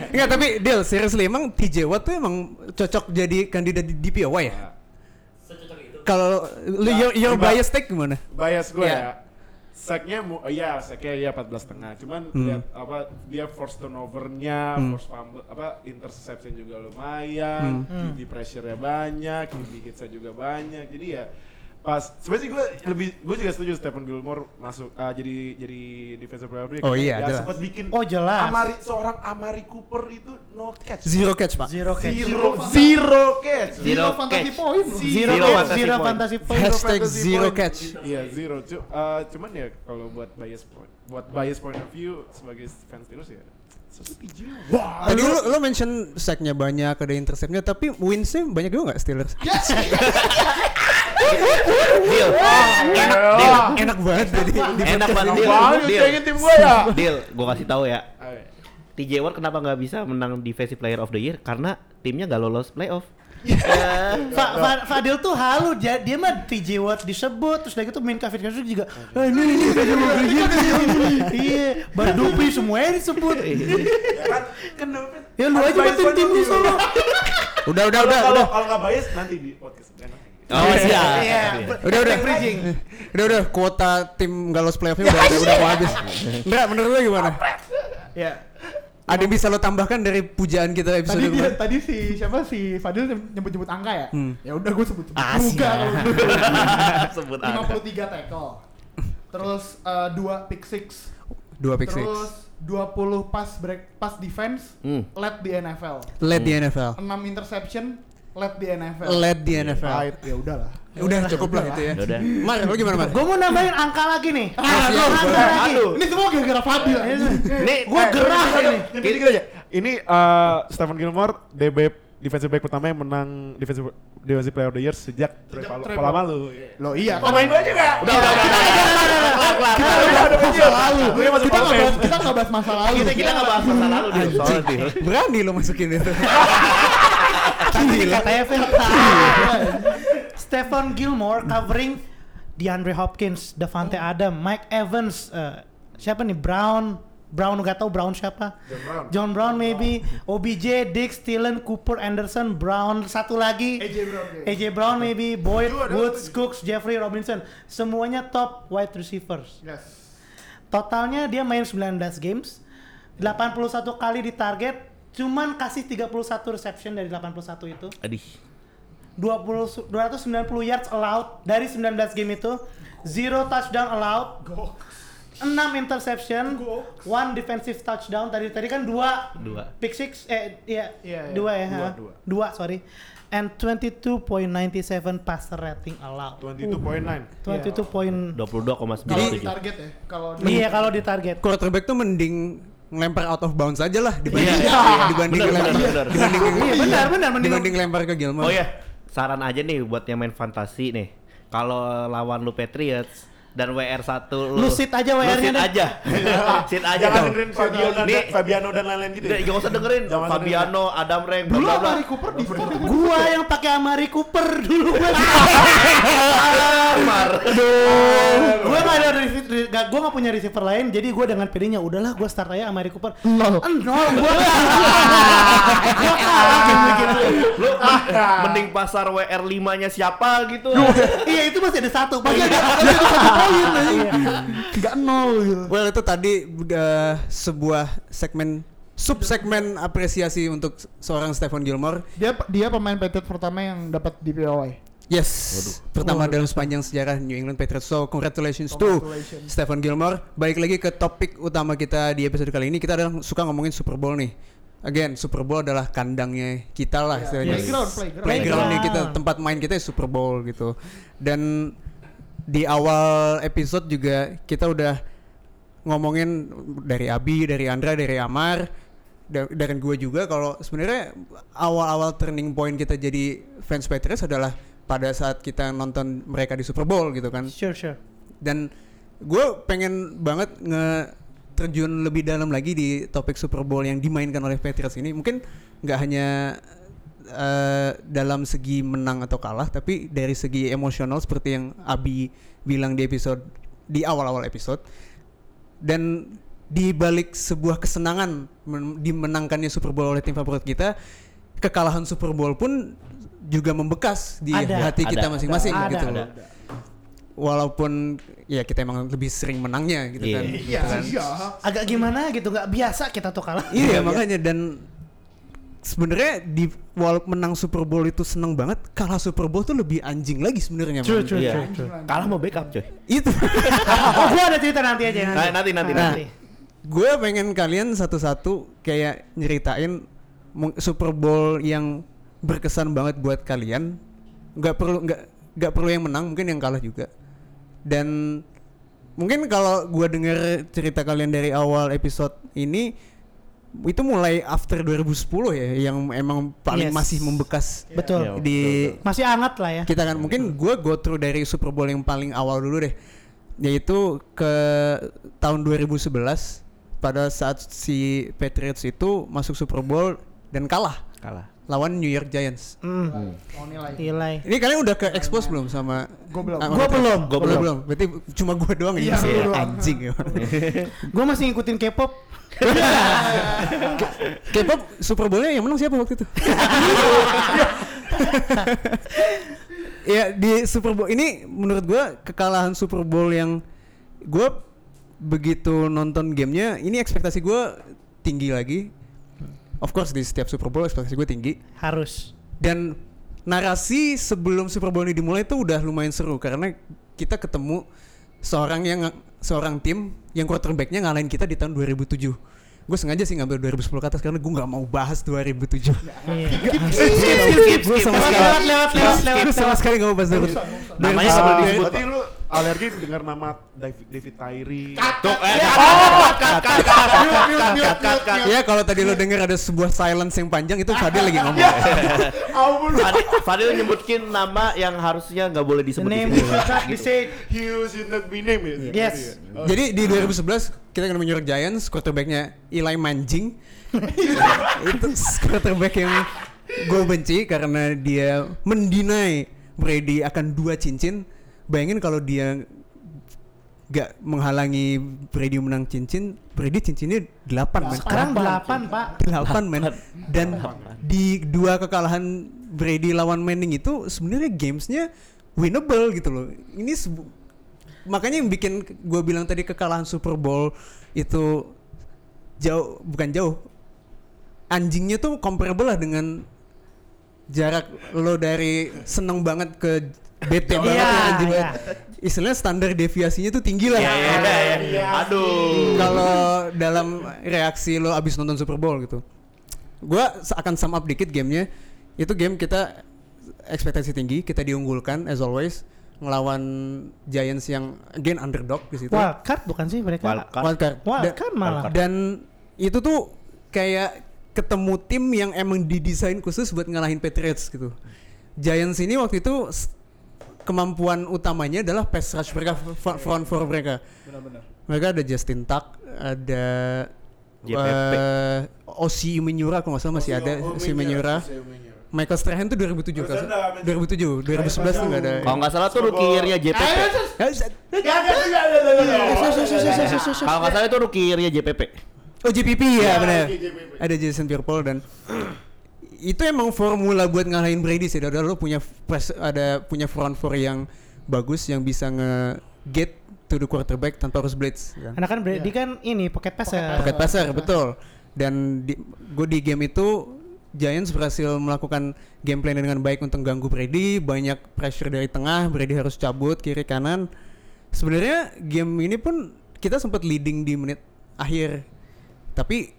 Enggak, tapi Del, seriously emang TJ Watt tuh emang cocok jadi kandidat di DPOY ya? Kalau lu your, your bias take gimana? Bias gue Iya. ya. Sacknya mu, oh iya, sacknya ya 14 setengah. Cuman Hmm. lihat apa dia force turnovernya, Hmm. force fumble, apa interception juga lumayan, Hmm. QB pressure-nya banyak, QB hitsnya juga banyak. Jadi ya pas sebenarnya gue lebih gue juga setuju Stephen Gilmore masuk ah, jadi jadi defensive player of the year Oh iya, jelas. sempat bikin Oh, jelas. Amari seorang Amari Cooper itu no catch. Zero catch, Pak. Zero catch. Zero, zero catch. Zero Zero fantasy point. Zero, Zero fantasy zero point. fantasy point. Hashtag zero point. catch. Iya zero. Uh, cuman ya kalau buat bias point, buat bias point of view sebagai fans Steelers ya. Wah. Tadi lu, lu mention sacknya banyak, ada interceptnya, tapi winsnya banyak juga nggak Steelers? Deal. enak, deal. enak banget jadi di Enak banget deal. Deal. tim gue ya. Deal, gua kasih tahu ya. TJ Watt kenapa nggak bisa menang Defensive Player of the Year? Karena timnya nggak lolos playoff. Ya. Fa- Fa- Fadil tuh halu dia, dia mah TJ Watt disebut terus dari itu main Kevin Kasur juga "Ah, ini ini TJ Watt begini iya Bardupi semuanya disebut kan kan ya lu aja point tim lu view. solo Udah, udah, udah, kalau udah. kalau nggak bias nanti di podcast. Oh siap. Iya. Udah udah. Bridging. Udah udah kuota tim Galos playoffnya udah udah, udah mau habis. Enggak, menurut lu gimana? Ya. Ada yang bisa lo tambahkan dari pujaan kita episode Tadi dia kemarin? tadi si siapa si Fadil nyebut-nyebut angka ya? Hmm. Ya udah gue sebut-sebut juga siap. kalau gitu. Sebut angka. 53 tackle. Terus dua pick six. Dua pick six. Terus 20 pass break pass defense Hmm. led di NFL. Led di NFL. 6 interception led di NFL. Led di NFL. Right, ya udahlah. Udah cukup lah itu ya. Ya udah. Mar, lu gimana Mar? Gue mau nambahin angka lagi nih. Ah, siap. angka lagi. Ini semua gara-gara Fadil. Nih, Gue gerah ini. Gini aja. Ini eh, Stephen Gilmore DB defensive back pertama yang menang defensive defensive player of the year sejak Trey Palomalu. Loh iya. Pemain gue juga. Udah udah udah. Kita udah ada masa lalu. Kita nggak bahas kita nggak bahas masa lalu. kita kita nggak bahas masa lalu. Berani lo masukin itu. Katanya Stephen Gilmore covering DeAndre Hopkins, Davante Adam, Mike Evans, eh, siapa nih Brown, Brown gak tau Brown siapa? John Brown. John Brown maybe, OBJ, Dix, Thielen, Cooper, Anderson, Brown, satu lagi. AJ Brown. AJ Brown maybe, Boyd, Woods. Cooks, Jeffrey Robinson, semuanya top wide receivers. Yes. Totalnya dia main 19 games, 81 kali di target, cuman kasih 31 reception dari 81 itu. Aduh. 20 su- 290 yards allowed dari 19 game itu, zero touchdown allowed, 6 interception, one defensive touchdown. Tadi tadi kan dua Dua. pick six eh iya, Iya, iya. dua ya, Dua, dua. dua sorry. And 22.97 passer rating allowed. 22.9. 22 point 22,97. Kalau di target ya. Kalau di Iya kalau di target. Quarterback tuh mending ngelempar out of bounds aja lah dibanding Iya. dibanding Bener, lempar bener, bener. dibanding Iya benar benar mending dibanding lempar ke Gilmore. Oh ya, saran aja nih buat yang main fantasi nih. Kalau lawan lu Patriots dan WR1 lu Lu sit aja WR-nya Lu sit deh. aja. sit aja Jangan dengerin Fabiano dan Nih. Fabiano dan lain-lain gitu. Nggak, Jangan usah dengerin Jangan Fabiano, Adam Reng, bla dulu bla bla. Amari Cooper di. Gua yang pakai Amari Cooper dulu. Mar. gue gak ada receiver, gak, gue gak punya receiver lain, jadi gue dengan pedenya udahlah gue start aja Amari Cooper. Nol. Nol, gue gue kalah gitu. Lu mending pasar WR 5-nya siapa gitu. Iya itu masih ada satu, masih ada Ada satu poin aja. Enggak nol gitu. Well itu tadi uh, sebuah segmen sub segmen apresiasi untuk seorang Stephen Gilmore. Dia dia pemain Patriots pertama yang dapat DPOY. Yes, pertama dalam sepanjang sejarah New England Patriots. So congratulations, to Congratulations. Stephen Gilmore. Balik lagi ke topik utama kita di episode kali ini. Kita adalah suka ngomongin Super Bowl nih. Again, Super Bowl adalah kandangnya kita lah istilahnya. Playground, playground. Playgroundnya kita, Playground. tempat main kita ya Super Bowl gitu. Dan di awal episode juga kita udah ngomongin dari Abi, dari Andra, dari Amar, da- dan gue juga kalau sebenarnya awal-awal turning point kita jadi fans Patriots adalah pada saat kita nonton mereka di Super Bowl gitu kan. Sure, sure. Dan gue pengen banget nge terjun lebih dalam lagi di topik Super Bowl yang dimainkan oleh Patriots ini. Mungkin nggak hanya eh, dalam segi menang atau kalah, tapi dari segi emosional seperti yang Abi bilang di episode di awal-awal episode. Dan di balik sebuah kesenangan men- dimenangkannya Super Bowl oleh tim favorit kita, kekalahan Super Bowl pun juga membekas di Ada. hati kita Ada. masing-masing Ada. gitu. Ada. Walaupun ya kita emang lebih sering menangnya gitu Iya. kan. Iya, gitu kan. iya. Agak gimana gitu, nggak biasa kita tuh kalah. Iya makanya dan sebenarnya di walaupun menang Super Bowl itu seneng banget, kalah Super Bowl tuh lebih anjing lagi sebenarnya. True, man. true, Iya. true, true. Kalah mau backup coy. Itu. oh, gue ada cerita nanti aja nanti. Nah, nanti nanti Nah, nanti. gue pengen kalian satu-satu kayak nyeritain Super Bowl yang berkesan banget buat kalian. Nggak perlu nggak nggak perlu yang menang, mungkin yang kalah juga. Dan mungkin kalau gue denger cerita kalian dari awal episode ini itu mulai after 2010 ya yang emang paling Yes. masih membekas Betul. Iya. di Masih hangat lah ya. kita kan mungkin gue go through dari Super Bowl yang paling awal dulu deh yaitu ke tahun 2011 pada saat si Patriots itu masuk Super Bowl dan kalah Kalah. Lawan New York Giants. Hmm. Oh nilai. Nilai. Ini kalian udah ke expose belum sama Gua belum. sama Gua Patriots? belum. Gua belum. belum. Berarti cuma gue doang Iya, yang lu doang. anjing ya. Gue masih ngikutin K-pop. K-pop Super Bowl-nya yang menang siapa waktu itu? ya di Super Bowl ini menurut gua kekalahan Super Bowl yang gua begitu nonton gamenya ini ekspektasi gua tinggi lagi. Of course di setiap Super Bowl ekspektasi gue tinggi Harus. dan narasi sebelum Super Bowl ini dimulai itu udah lumayan seru karena kita ketemu seorang yang seorang tim yang quarterbacknya ngalahin kita di tahun 2007. Gue sengaja sih ngambil 2010 ke atas karena gue nggak mau bahas 2007. Gue sama sekali lewat, lewat, lewat, lewat, Gue sama sekali nggak mau bahas 2007. Namanya boleh dari- disebut. Alergi dengar nama David, David Tyree. Tuh, eh, Ya kalau tadi lo denger ada sebuah silence yang panjang itu Fadil lagi ngomong. Ampun. Fadil, Fadil nyebutin nama yang harusnya nggak boleh The disebut name di is not be said. You should not be named ya. Yes. Jadi di 2011 kita New York Giants, quarterbacknya Eli Manjing. itu quarterback yang gue benci karena dia mendinai Brady akan dua cincin. Bayangin kalau dia gak menghalangi Brady menang cincin, Brady cincinnya 8 men. Sekarang delapan pak. 8 men. Dan di dua kekalahan Brady lawan Manning itu sebenarnya gamesnya winnable gitu loh. Ini makanya yang bikin gue bilang tadi kekalahan Super Bowl itu jauh bukan jauh anjingnya tuh comparable lah dengan jarak lo dari seneng banget ke bete banget Iya, ya anjing iya. banget. istilahnya standar deviasinya tuh tinggi lah Iya, iya, iya. Aduh. kalau dalam reaksi lo abis nonton Super Bowl gitu gua akan sum up dikit gamenya itu game kita ekspektasi tinggi kita diunggulkan as always ngelawan Giants yang again underdog di situ Wildcard bukan sih mereka? Wildcard. Wildcard. Wildcard malah. dan itu tuh kayak ketemu tim yang emang didesain khusus buat ngalahin Patriots gitu Giants ini waktu itu kemampuan utamanya adalah pass rush mereka front four mereka Benar-benar. mereka ada Justin Tuck ada JPP. eh, Osi Umenyura kalau nggak salah masih ada Osi Umenyura Michael Strahan tuh 2007 kan? 2007 2011 tuh nggak ada Kalau nggak salah tuh rookie year-nya JPP. Kalau nggak salah itu rookie year-nya JPP. Oh JPP ya benar. Ada Jason Pierre-Paul dan itu emang formula buat ngalahin Brady sih. Udah lo punya press, ada punya front four yang bagus yang bisa nge get to the quarterback tanpa harus blitz. Kan? Karena kan Brady kan ini pocket passer. Pocket passer betul. Dan di, gue di game itu Giants berhasil melakukan game plan dengan baik untuk ganggu Brady, banyak pressure dari tengah, Brady harus cabut kiri kanan. Sebenarnya game ini pun kita sempat leading di menit akhir. Tapi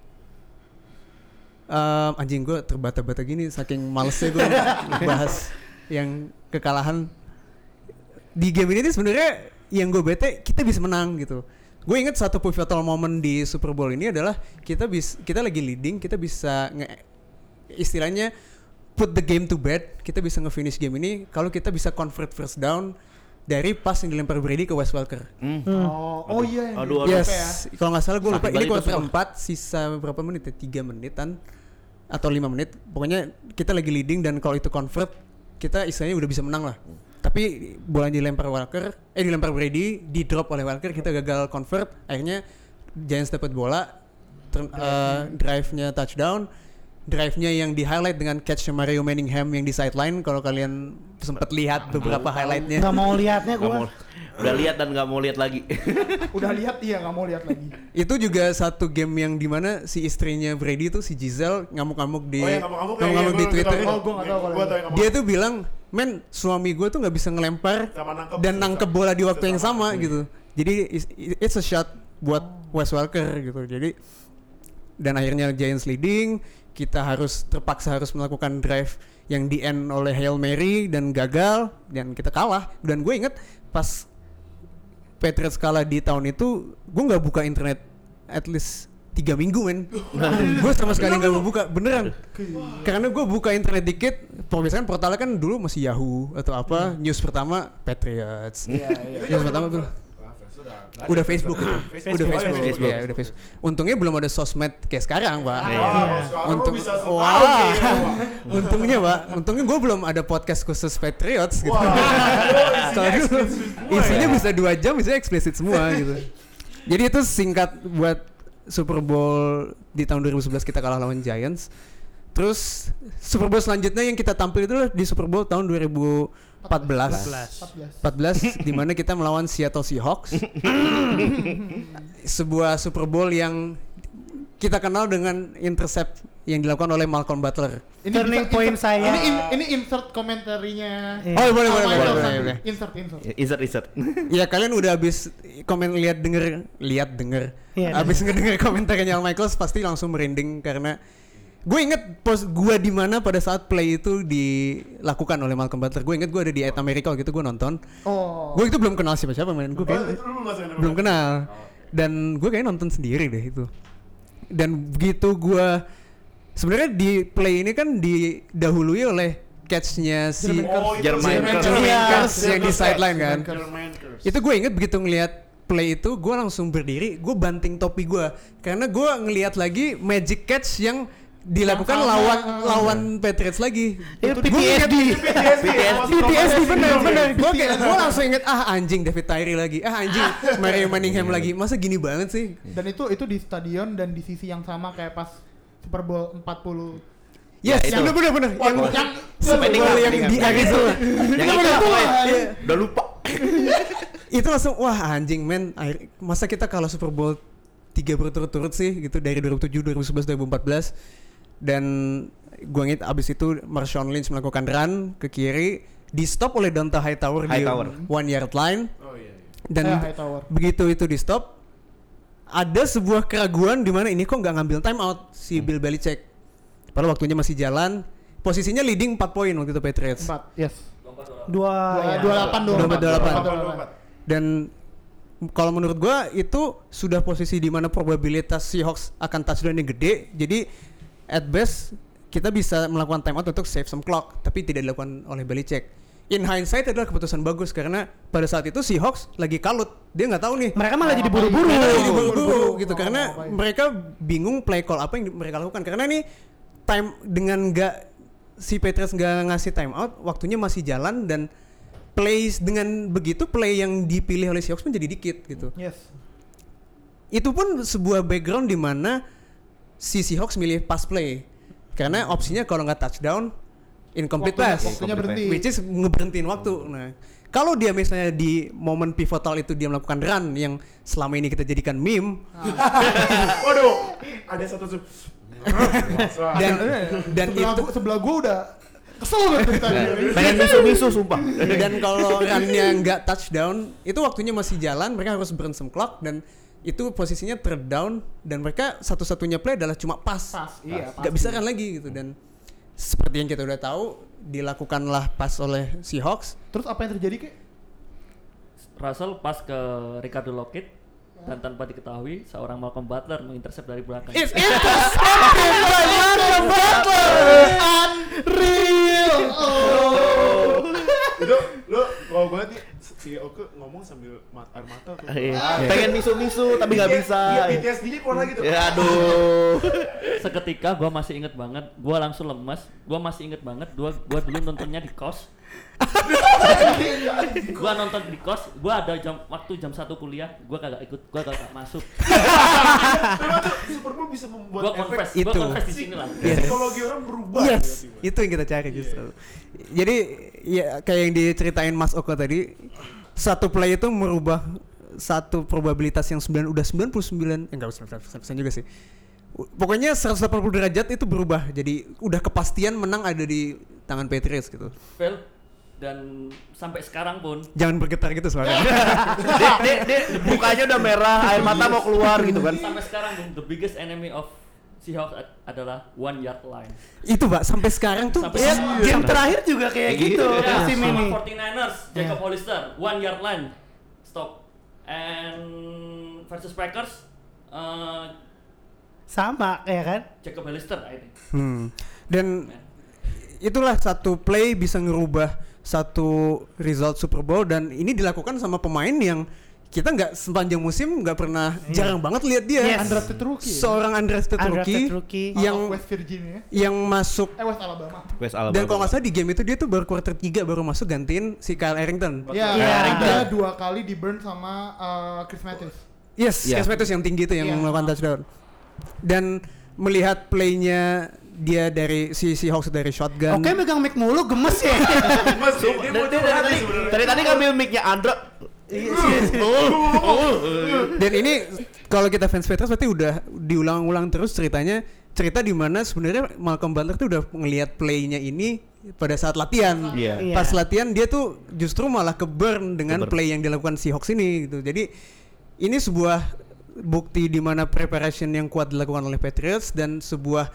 em, anjing gue terbata-bata gini saking malesnya gue bahas yang kekalahan di game ini sebenarnya yang gue bete kita bisa menang gitu. Gue inget satu pivotal moment di Super Bowl ini adalah kita bis kita lagi leading, kita bisa nge istilahnya put the game to bed. Kita bisa nge-finish game ini kalau kita bisa convert first down dari pas yang dilempar Brady ke Wes Welker. Hmm. Oh, oh iya. Aduh, aduh. Yes, kalau nggak salah gue lupa Sakit ini kuarter semua. 4 sisa berapa menit ya? 3 menitan atau 5 menit. Pokoknya kita lagi leading dan kalau itu convert kita istilahnya udah bisa menang lah. Tapi bola dilempar Walker, eh dilempar Brady, di drop oleh Walker, kita gagal convert. Akhirnya Giants dapat bola, turn- eh, drive-nya touchdown, drive-nya yang di highlight dengan catch Mario Manningham yang di sideline. Kalau kalian sempat lihat beberapa highlightnya. Nggak mau liatnya Nggak gue. Udah lihat dan nggak mau lihat lagi. Udah lihat iya nggak mau lihat lagi. itu juga satu game yang di mana si istrinya Brady tuh si Giselle ngamuk-ngamuk di Oh iya, ngamuk-ngamuk ya, ngamuk-ngamuk iya, di Twitter. Oh, gua tahu Gua tahu Dia tuh bilang, men suami gue tuh nggak bisa ngelempar Sama nangkep. dan nangkep bola di waktu yang sama gitu. Jadi it's a shot buat Wes Welker gitu. Jadi dan akhirnya Giants leading, kita harus terpaksa harus melakukan drive yang di end oleh Hail Mary dan gagal dan kita kalah. Dan gue inget pas Patriots kalah di tahun itu, gue nggak buka internet at least tiga minggu men. gue sama sekali nggak mau buka, beneran. Karena gue buka internet dikit, biasanya kan portalnya kan dulu masih Yahoo atau apa, news pertama Patriots. Iya, iya. News pertama tuh udah Facebook itu. Udah Facebook. Facebook. Facebook. Iya, udah Facebook. Untungnya belum ada sosmed kayak sekarang, Pak. Sekarang Untuk lu bisa wah, Pak. untungnya pak, untungnya gue belum ada podcast khusus Patriots gitu. Wah, lu Kalau isinya ya. bisa dua jam, bisa eksplisit semua gitu. Jadi itu singkat buat Super Bowl di tahun 2011 kita kalah lawan Giants. Terus Super Bowl selanjutnya yang kita tampil itu di Super Bowl tahun 2012 14 14. 14 di mana kita melawan Seattle Seahawks. Sebuah Super Bowl yang kita kenal dengan intercept yang dilakukan oleh Malcolm Butler. Turning bisa point insert- saya. Ini in- ini insert komentarinya. Iya. Oh, boleh boleh boleh boleh. boleh. Insert insert. Insert insert. Ya kalian udah habis komen lihat denger lihat denger Iya, habis ngedenger komentarnya Al Michaels pasti langsung merinding karena gue inget pos gue di mana pada saat play itu dilakukan oleh Malcolm Butler. Gue inget gue ada di At America gitu gue nonton. Oh. gue itu belum kenal siapa siapa main gue Oh, kayak ada belum kenal. Dan gue kayak nonton sendiri deh itu. Dan begitu gue sebenarnya di play ini kan didahului oleh catchnya si Oh, Jermaine Curse. Iya. Yang di sideline kan? Itu gue inget begitu ngelihat play itu gue langsung berdiri gue banting topi gue karena gue ngelihat lagi magic catch yang dilakukan Yang sama, lawan uh, lawan Patriots lagi. Itu inget- PTSD. PTSD bener bener gue kayak gue langsung inget ah anjing David Tyree lagi. Ah anjing Mario Manningham lagi. Masa gini banget sih? Dan itu itu di stadion dan di sisi yang sama kayak pas Super Bowl 40. Yes, Ya, itu. bener bener bener. Yang yang Super Bowl yang di Arizona. Yang itu. apa ya? Iya. Udah lupa. itu langsung wah anjing men masa kita kalau Super Bowl tiga berturut-turut sih gitu dari 2007 2011 2014 dan gua inget abis itu Marshawn Lynch melakukan run ke kiri di stop oleh Donta Hightower di Hightower. one yard line Oh iya. iya. dan Eh, begitu itu di stop ada sebuah keraguan di mana ini kok nggak ngambil time out si Bill Belichick padahal waktunya masih jalan posisinya leading 4 poin waktu itu Patriots 4. Yes. Dua, Dua, ya. dua delapan dua Dua empat. delapan. Dua delapan. dan kalau menurut gua itu sudah posisi di mana probabilitas Seahawks akan touchdown yang gede jadi at best kita bisa melakukan timeout untuk save some clock tapi tidak dilakukan oleh Belichick. In hindsight adalah keputusan bagus karena pada saat itu Seahawks lagi kalut. Dia nggak tahu nih. Mereka malah Oh, jadi buru-buru. buru-buru. gitu. Oh, karena mereka bingung play call apa yang mereka lakukan. Karena nih time dengan nggak si Patriots nggak ngasih time out waktunya masih jalan dan plays dengan begitu play yang dipilih oleh Seahawks pun jadi dikit gitu. Yes. itu pun sebuah background di mana si Seahawks milih pass play karena opsinya kalau nggak touchdown incomplete Waktunya- pass Waktunya berhenti. which is ngeberhentiin waktu. Nah, kalau dia misalnya di momen pivotal itu dia melakukan run yang selama ini kita jadikan meme Waduh, ada satu sub. dan dan sebelah itu gua, sebelah gua udah kesel banget dari tadi. Pengen misu-misu sumpah. dan kalau runnya nggak touchdown itu waktunya masih jalan mereka harus burn some clock dan itu posisinya third down dan mereka satu-satunya play adalah cuma pas Pas, iya, nggak bisa kan lagi gitu dan seperti yang kita udah tahu dilakukanlah pas oleh Seahawks Terus apa yang terjadi kek? Russell pas ke Ricardo Lockett dan tanpa diketahui seorang Malcolm Butler mengintercept dari belakang. It's intercepted by Malcolm Butler. Real. Oh. itu lu kalau gue nih si Oke ngomong sambil mat air mata tuh. Iya. Pengen misu-misu tapi nggak bisa. Iya, PTSD-nya keluar lagi tuh. Ya aduh. Seketika gua masih inget banget, gua langsung lemas. Gua masih inget banget, gua gua dulu nontonnya di kos. Gua nonton di kos, gua ada jam waktu jam satu kuliah, gua kagak ikut, gua kagak masuk. Memang tuh Super Bowl bisa membuat Gua efek confess, Itu. gua confess di sini lah. psikologi orang berubah. Yes, tiba-tiba. itu yang kita cari justru. Jadi ya kayak yang diceritain Mas Oko tadi, satu play itu merubah satu probabilitas yang 9 udah 99 eh, enggak 99% juga sih. Pokoknya 180 derajat itu berubah. Jadi udah kepastian menang ada di tangan Patriots gitu. Fail dan sampai sekarang pun Jangan bergetar gitu suaranya. Dek, dek, dek, mukanya udah merah, air mata mau keluar gitu kan. sampai sekarang pun the biggest enemy of Seahawks ad- adalah one yard line. itu, Pak, sampai sekarang tuh Sampai Ya, sekarang. game terakhir juga kayak Kayak gitu gitu. Ya, musim sama ini. 49ers, Jacob Hollister, one yard line, stop. And versus Packers, uh, Sama ya kan? Jacob Hollister, I think. Hmm. Dan itulah satu play bisa ngerubah satu result Super Bowl dan ini dilakukan sama pemain yang kita nggak sepanjang musim nggak pernah jarang banget lihat dia Yes. Undrafted rookie. seorang undrafted Undrafted rookie, rookie. Out yang West Virginia. yang masuk Eh West Alabama. West Alabama. dan kalau nggak salah di game itu dia tuh baru quarter 3 baru masuk gantiin si Kyle Arrington. Iya, Iya. dia dua kali di burn sama uh, Chris Matthews. Yes, Iya. Chris Matthews yang tinggi itu yang Iya. melakukan touchdown. Dan melihat playnya dia dari si si Hawks dari shotgun. Oke megang mic mulu gemes ya. Dia mau dari tadi, tadi ngambil mic-nya Andra. Dan ini kalau kita fans Patriots berarti udah diulang-ulang terus ceritanya cerita di mana sebenarnya Malcolm Butler tuh udah ngelihat playnya ini pada saat latihan. Iya. Iya. Pas latihan dia tuh justru malah ke burn dengan Ke-burn. play yang dilakukan si Hawks ini gitu. Jadi ini sebuah bukti di mana preparation yang kuat dilakukan oleh Patriots dan sebuah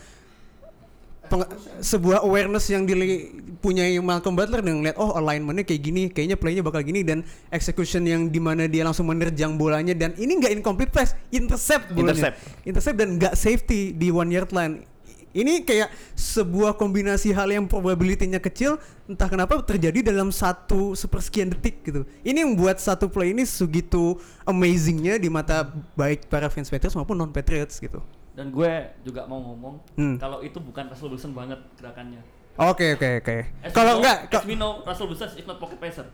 sebuah awareness yang dipunyai Malcolm Butler dengan ngeliat oh alignmentnya kayak gini kayaknya playnya bakal gini dan execution yang di mana dia langsung menerjang bolanya dan ini nggak incomplete pass intercept bolanya. Intercept. intercept dan nggak safety di one yard line. Ini kayak sebuah kombinasi hal yang probability-nya kecil entah kenapa terjadi dalam satu sepersekian detik gitu. Ini yang membuat satu play ini segitu amazingnya di mata baik para fans Patriots maupun non Patriots gitu Dan gue juga mau ngomong Hmm. kalau itu bukan resolution banget gerakannya. oke oke oke As we kalau know- enggak as we know, Russell Wilson is not pocket passer.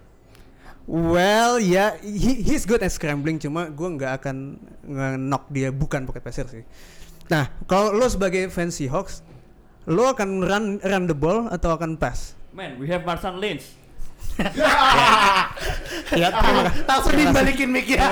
Well, ya, he, he's good at scrambling, cuma gue nggak akan nge-knock dia bukan pocket passer sih. Nah, kalau lo sebagai fans Seahawks, lo akan run run the ball atau akan pass? Man, we have Marshawn Lynch. Ya, terima kasih. Langsung dibalikin mic ya.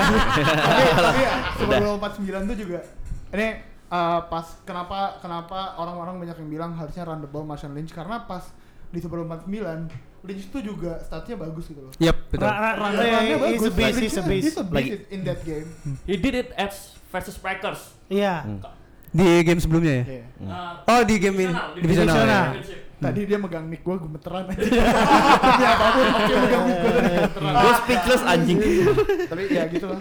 tapi Bowl 49 tuh juga ini uh, pas kenapa kenapa orang-orang banyak yang bilang harusnya run the ball Marshawn Lynch karena pas di Super Bowl 49 Lynch tuh juga statnya bagus gitu loh. Yep, betul. Run-nya He's bagus. a beast, Lynch he's a beast. He's a Lagi. beast in that game. He did it at versus Packers. Iya. Di game sebelumnya ya? Iya. Uh, Oh, di game ini. divisional, Divisional. divisional. ya. championship. Tadi dia megang mic gua gemeteran aja. Demi apa pun oke megang mic gua tadi gemeteran. Gue speechless anjing. Tapi ya gitu lah.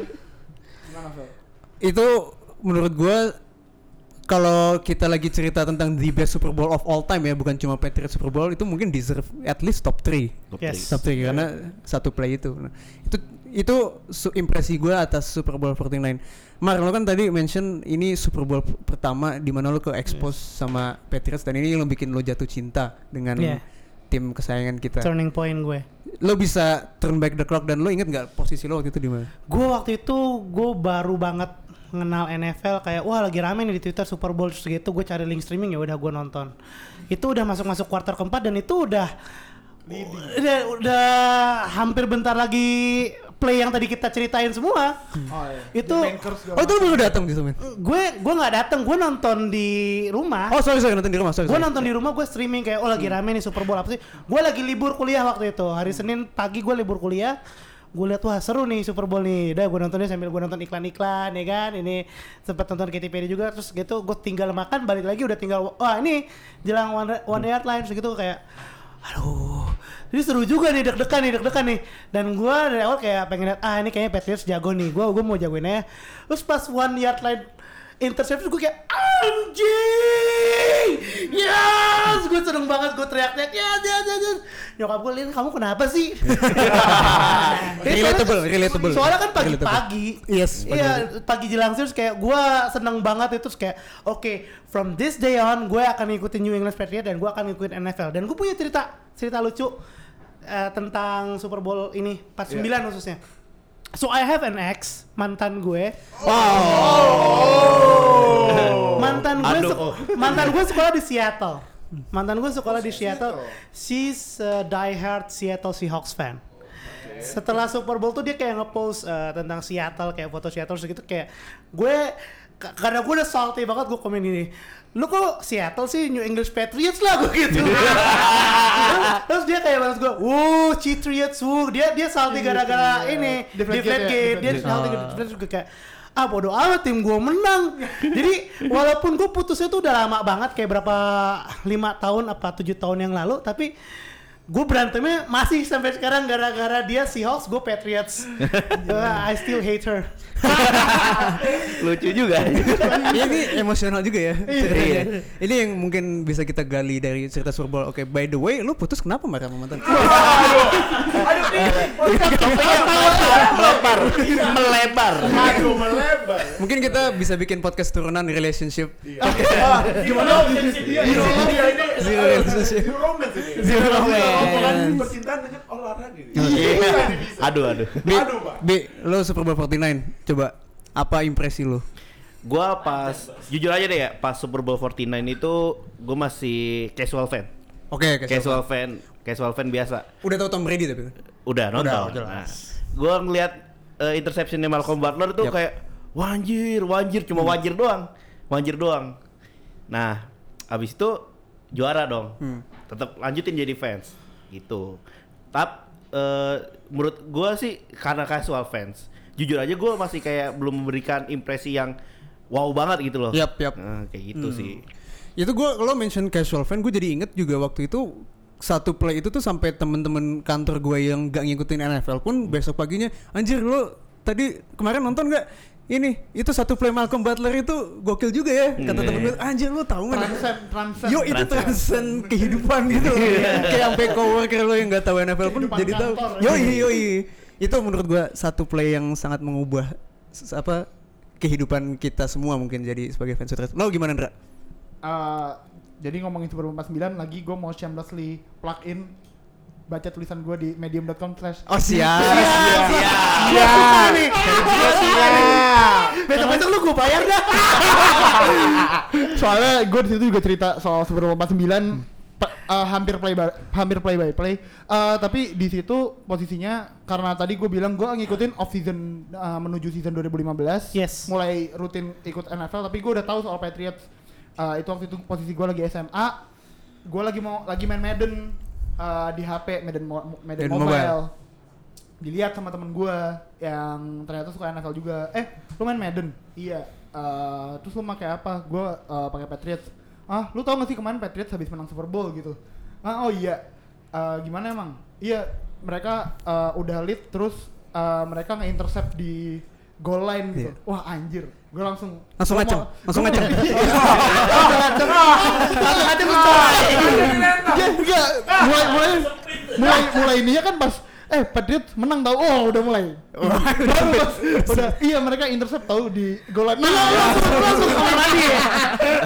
Gimana Fel? Itu menurut gue kalau kita lagi cerita tentang the best Super Bowl of all time ya, bukan cuma Patriots Super Bowl, itu mungkin deserve at least top 3. Yes. Top 3 karena satu play itu. Nah, itu itu su- impresi gue atas Super Bowl 49. Mar, lo kan tadi mention ini Super Bowl pertama di mana lo ke expose sama Patriots dan ini yang bikin lo jatuh cinta dengan Iya. tim kesayangan kita. Turning point gue. Lo bisa turn back the clock dan lo inget nggak posisi lo waktu itu di mana? Gue waktu itu gue baru banget kenal NFL kayak wah lagi rame nih di Twitter Super Bowl terus gitu gue cari link streaming ya udah gue nonton itu udah masuk masuk kuarter keempat dan itu udah udah udah hampir bentar lagi play yang tadi kita ceritain semua Oh iya. Itu- Oh itu baru datang di sana? gue gue nggak datang gue nonton di rumah Oh sorry sorry nonton di rumah sorry. gue sorry. nonton di rumah gue streaming kayak oh lagi rame nih Super Bowl apa sih gue lagi libur kuliah waktu itu hari Senin pagi gue libur kuliah gue lihat wah seru nih Super Bowl nih. Udah gue nontonnya sambil gue nonton iklan-iklan ya kan? Ini sempat nonton KTPD juga terus gitu gue tinggal makan balik lagi udah tinggal wah ini jelang one, one yard line gitu kayak aduh ini seru juga nih deg-degan nih deg-degan nih. Dan gue dari awal kayak pengen lihat ah ini kayaknya Patriots jago nih. Gue gue mau jagoin aja. Terus pas one yard line interception gue kayak anjing! Yes! Gue seneng banget gue teriak-teriak yes yes yes, yes. nyokap gue lihat kamu kenapa sih? Relatable, relatable. soalnya kan pagi-pagi. Yes, iya pagi jelang terus kayak gue seneng banget itu kayak oke from this day on gue akan ngikutin New England Patriots dan gue akan ngikutin NFL dan gue punya cerita cerita lucu eh, tentang Super Bowl ini 49 khususnya So I have an ex mantan gue. Mantan gue Aduh, sek- oh. mantan gue sekolah di Seattle. Mantan gue sekolah di Seattle. She's a diehard Seattle Seahawks fan. Setelah Super Bowl tuh dia kayak nge-post eh, tentang Seattle kayak foto Seattle segitu kayak gue karena gue udah salty banget gue komen gini lu kok Seattle sih? New English Patriots lah gue gitu. Terus, dia kayak balas gue wuh Patriots wuh. Dia dia salty gara-gara ini Deflate gate gate dia salty gate. gara-gara gue kayak ah bodo amat tim gue menang. Jadi walaupun gue putusnya tuh udah lama banget kayak berapa lima tahun apa tujuh tahun yang lalu tapi gue berantemnya masih sampai sekarang gara-gara dia Seahawks gue Patriots Uh, I still hate her Lucu juga. Iya, ini emosional juga ya Iya. ceritanya. Ini yang mungkin bisa kita gali dari cerita Super Bowl. Oke, by the way, lu putus kenapa marah sama mantan? melebar, melebar. Aduh, melebar. mungkin kita bisa bikin podcast turunan relationship. Gimana? Iya, iya, iya, ini Zero relationship. Zero romance ini. Zero romance. Omongan percintaan dengan olahraga gitu. Iya. Bisa bisa. Aduh, aduh. Bi, Aduh, Pak. Bi, lu Super Bowl 49, coba apa impresi lu? gua pas jujur aja deh ya, pas Super Bowl 49 itu gua masih casual fan. Oke, oke. Casual fan, casual fan biasa. Udah tahu Tom Brady tapi. Udah nonton. Udah, Nah, gua ngeliat eh, interceptionnya Malcolm Butler tuh Yap. kayak wanjir, wanjir cuma wanjir doang. Wanjir doang. Nah, abis itu juara dong. Hmm. Tetap lanjutin jadi fans gitu. Tap eh, menurut gua sih karena casual fans. Jujur aja gua masih kayak belum memberikan impresi yang wow banget gitu loh. Yap, yap. Nah, kayak gitu Hmm. sih. Itu gua kalau mention casual fan gue jadi inget juga waktu itu satu play itu tuh sampai temen-temen kantor gue yang gak ngikutin NFL pun besok paginya anjir lo tadi kemarin nonton gak ini itu satu play Malcolm Butler itu gokil juga ya kata Hmm. temen gue anjir lo tahu nggak Transcend, transcend. Yo itu Transcend. kehidupan gitu loh. Kayak sampai coworker lo yang gak tahu NFL pun Kehidupan jadi tahu. kantor. Yo yo Itu menurut gua satu play yang sangat mengubah apa kehidupan kita semua mungkin jadi sebagai fans Patriots. Lo gimana Ndra? Eh, jadi ngomongin Super Bowl 49 lagi gue mau shamelessly plug in baca tulisan gue di medium.com slash Oh siap. Siap. Nih. Besok besok lu gue bayar dah. soalnya gue di situ juga cerita soal Super Bowl 49 pe- eh, hampir play by, hampir play by play. Eh, tapi di situ posisinya karena tadi gue bilang gue ngikutin off season eh, menuju season 2015 Yes. mulai rutin ikut NFL tapi gue udah tahu soal Patriots. Eh, itu waktu itu posisi gue lagi SMA gue lagi mau lagi main Madden eh, di HP Madden, mo- Madden, Madden mobile. Mobile. dilihat sama temen gue yang ternyata suka NFL juga. Eh lu main Madden? Iya. Eh, terus lu pakai apa? Gue eh, pakai Patriots. Ah lu tau gak sih kemarin Patriots habis menang Super Bowl gitu? Ah oh iya. Eh, gimana emang? Iya mereka eh, udah lead terus eh, mereka nge-intercept di goal line gitu. Iya. wah anjir gue langsung Langsung ngaceng, langsung ngaceng. langsung ngaceng langsung ngaceng Iya, enggak mulai mulai mulai mulai ininya kan pas eh Patriots menang tau. Oh udah mulai. Baru pas udah iya mereka intercept tahu di goal line. Nah, langsung langsung ke kamar mandi.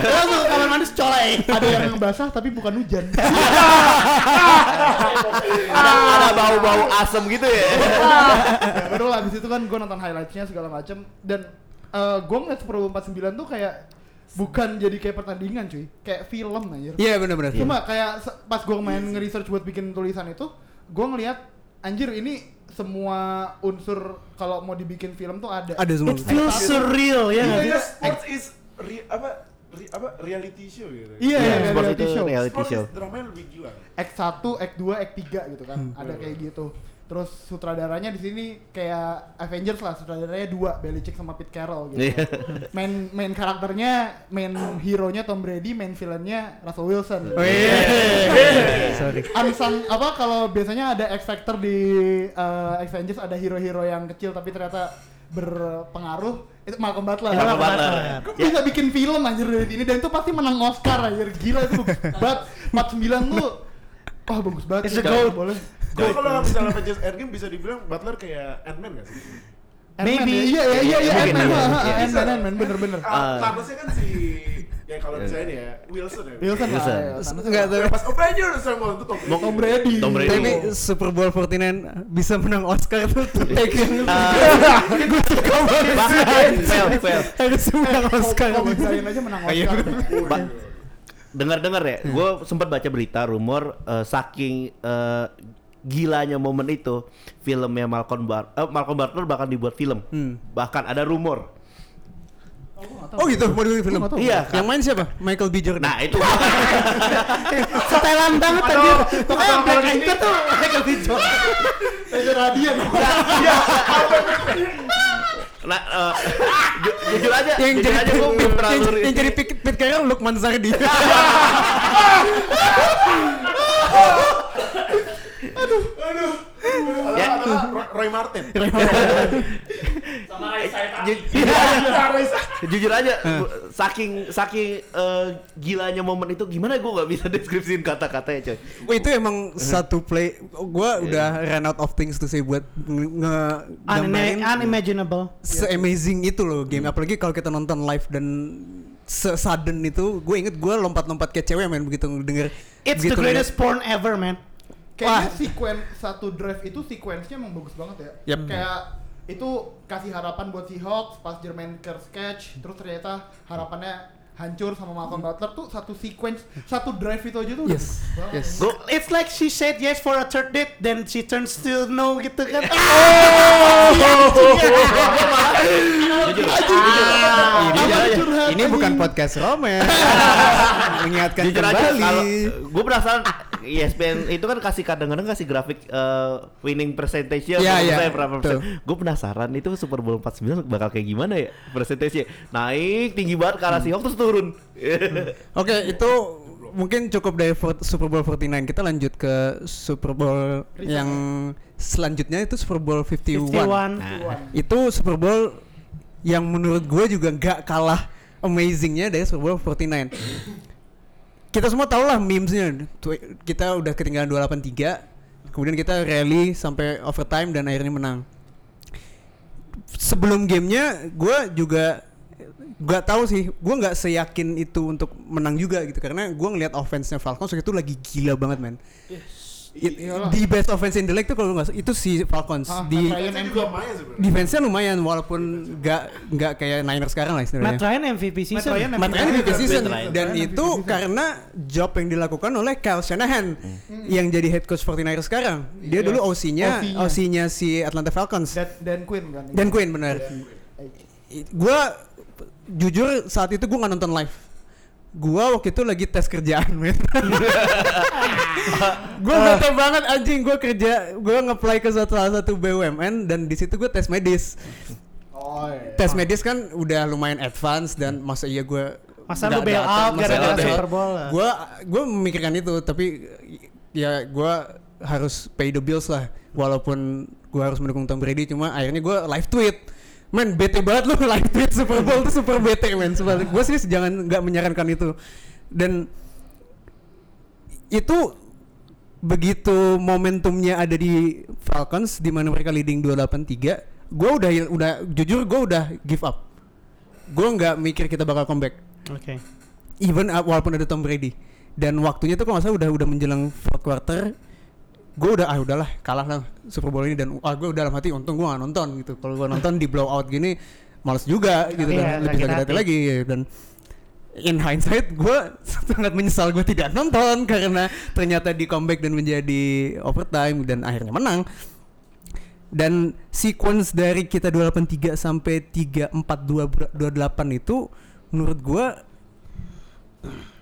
Langsung kamar mandi colek ada yang basah tapi bukan hujan. Ada ada bau-bau asem gitu ya. Ya, baru lah abis itu kan gue nonton highlightsnya segala macem. Dan eh gue ngeliat Super Bowl 49 tuh kayak bukan jadi kayak pertandingan cuy kayak film anjir Iya benar-benar. Cuma kayak se- pas gue main nge-research buat bikin tulisan itu, gue ngeliat anjir ini semua unsur kalau mau dibikin film tuh ada. Ada semua. It feels surreal ya. Sih? iya. sports is re- apa re- apa reality show gitu. Iya, iya, Iya, sport reality itu show. reality Sports show. dramanya lebih gila. Act 1, Act 2, Act 3 gitu kan. Ada kayak gitu. Terus sutradaranya di sini kayak Avengers lah, sutradaranya dua, Belichick sama Pete Carroll gitu. Iya. main main karakternya, main hero-nya Tom Brady, main villainnya Russell Wilson. Oh iya. Sorry. unsung apa kalau biasanya ada X Factor di uh, Avengers ada hero-hero yang kecil tapi ternyata berpengaruh itu Malcolm Butler. Malcolm Butler. Butler. Kok bisa bikin film anjir dari sini dan itu pasti menang Oscar anjir gila itu banget 49 tuh wah bagus banget It's a boleh Jadi kalau misalnya Avengers Endgame bisa dibilang Butler kayak Ant-Man gak sih? Maybe. ya? iya iya iya iya Mungkin, Ant-Man ah, ah, Iya. Ant-Man Ant-Man bener bener Ah, Thanosnya kan si ya kalau misalnya ini ya Wilson ya. Wilson lah ya. Enggak tuh. Pas Avengers sama itu Tom Brady. Tom Brady Tom Brady. Tapi Super Bowl 49 bisa menang Oscar tuh take yang gue suka banget. Bahkan fail, fail. Harus menang Oscar. Kobe Bryant aja menang iya, Oscar Dengar-dengar ya, gue sempat baca berita rumor eh, saking eh, gilanya momen itu filmnya Malcolm Bar eh, Malcolm Butler bakal dibuat film. Hmm. Bahkan ada rumor. Oh gitu, mau dibikin film. Tahu. Iya. Yang main siapa? Michael B. Jordan. Nah itu Setelan banget atau Pokoknya kalau Black ini- Anchor tuh Michael B. Jordan. Itu Radian nah eh, ju- jujur aja, yang jujur jadi aja gue belum yang, terlalu yang jadi Pit, Pit Carroll Lukman Sardi. Ya. Atau Ro- Roy Martin. sama Raisa Ju- Tati. jujur aja gua- saking saking eh, gilanya momen itu gimana gue nggak bisa deskripsiin kata-katanya coy Wah, itu emang satu play. Gua udah run out of things to say buat nge- Unimaginable. se-amazing itu loh game. Apalagi kalau kita nonton live dan se-sudden itu, gue inget gue lompat-lompat kayak cewek main begitu denger. It's the greatest porn ever, man. Kayaknya sekuen satu drive itu sequence-nya emang bagus banget ya. Yep. Kayak itu kasih harapan buat Seahawks pas Jermaine Kearse catch terus ternyata harapannya hancur sama Malcolm Butler tuh satu sequence satu drive itu aja tuh Yes, yes. Go, it's like she said yes for a third date, then she turns to no gitu kan. Ah, ini, bukan podcast romen. Mengingatkan kembali. gue penasaran ESPN itu kan kasih kadang-kadang kasih grafik eh, winning percentage nya Iya, iya, berapa betul. persen. Gue penasaran itu Super Bowl 49 bakal kayak gimana ya percentage naik tinggi banget ke arah Seahawks terus turun. Oke, itu mungkin cukup dari for- Super Bowl 49. Kita lanjut ke Super Bowl yang selanjutnya itu Super Bowl 51. 51. Nah, Itu Super Bowl yang menurut gue juga nggak kalah amazingnya dari Super Bowl 49. Kita semua tahu lah memesnya. Kita udah ketinggalan 283, kemudian kita rally sampai overtime dan akhirnya menang. Sebelum gamenya, gue juga gak tahu sih, gue nggak seyakin itu untuk menang juga gitu karena gue ngelihat offense-nya Falcons itu lagi gila banget. It- Iyalah. di best offense in the league tuh kalau nggak salah, itu si Falcons Ah, di Kan defense-nya lumayan walaupun nggak nggak kayak Niners sekarang lah istilahnya. Matt Ryan MVP season. Matt Ryan MVP season dan itu karena job yang dilakukan oleh Kyle Shanahan yang jadi head coach 49ers sekarang. Dia Iya. dulu OC-nya OC-nya. Si Atlanta Falcons. Dan, Dan Quinn kan. Dan Quinn benar. I- Gua jujur saat itu gua nggak nonton live. Gua waktu itu lagi tes kerjaan, men. gua bete banget anjing gua kerja, gua nge-apply ke satu salah satu BUMN dan di situ gua tes medis. Oh, iya. Tes medis kan udah lumayan advance dan masa iya gua Masa lu bail out gara-gara Super Bowl lah. Gua gua memikirkan itu tapi ya gua harus pay the bills lah walaupun gua harus mendukung Tom Brady cuma akhirnya gua live tweet Men bete banget lu live tweet Super Bowl tuh super bete men. Sumpah, Gua sih jangan nggak menyarankan itu. Dan itu begitu momentumnya ada di Falcons di mana mereka leading 283 gue udah udah jujur gue udah give up. Gue nggak mikir kita bakal comeback. Oke. even uh, walaupun ada Tom Brady. Dan waktunya tuh kalau nggak salah udah udah menjelang fourth quarter gue udah ah udahlah kalah lah Super Bowl ini dan ah gue udah dalam hati untung gue nggak nonton gitu. Kalau gue nonton di blowout gini males juga gitu Iya, kan lebih sakit hati lagi. Dan in hindsight gue sangat menyesal gue tidak nonton karena ternyata di comeback dan menjadi overtime dan akhirnya menang. Dan sequence dari kita 283 sampai 342 28 itu menurut gua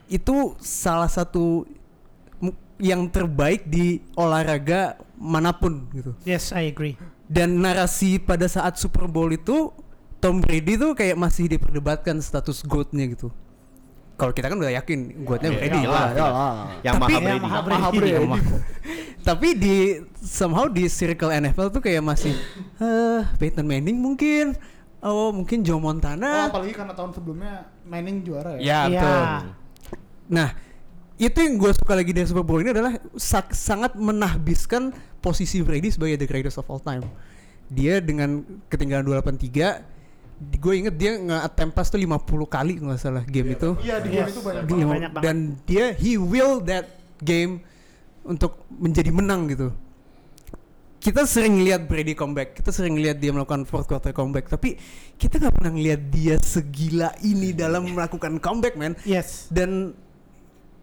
itu salah satu yang terbaik di olahraga mana pun gitu. Yes, I agree. Dan narasi pada saat Super Bowl itu Tom Brady tuh kayak masih diperdebatkan status GOAT-nya gitu. Kalau kita kan udah yakin GOAT-nya Iya, Brady. lah. jelas. Yang Tapi- maha Brady. maha Maha Brady. Iya. Tapi di somehow di circle NFL tuh kayak masih eh Peyton Manning mungkin. Oh, mungkin Joe Oh, Montana. apalagi karena tahun sebelumnya Manning juara ya. ya, Iya. betul. Nah, itu yang gue suka lagi dari Super Bowl ini adalah sak- sangat menahbiskan posisi Brady sebagai the greatest of all time. Dia dengan ketinggalan 283, gue inget dia nge-attempt pass tuh 50 kali nggak salah game itu. Iya, di game Yes. itu banyak banget. banyak banget. Dan dia he will that game untuk menjadi menang gitu. Kita sering lihat Brady comeback, kita sering lihat dia melakukan fourth quarter comeback, tapi kita nggak pernah lihat dia segila ini dalam melakukan comeback, man. Yes. Dan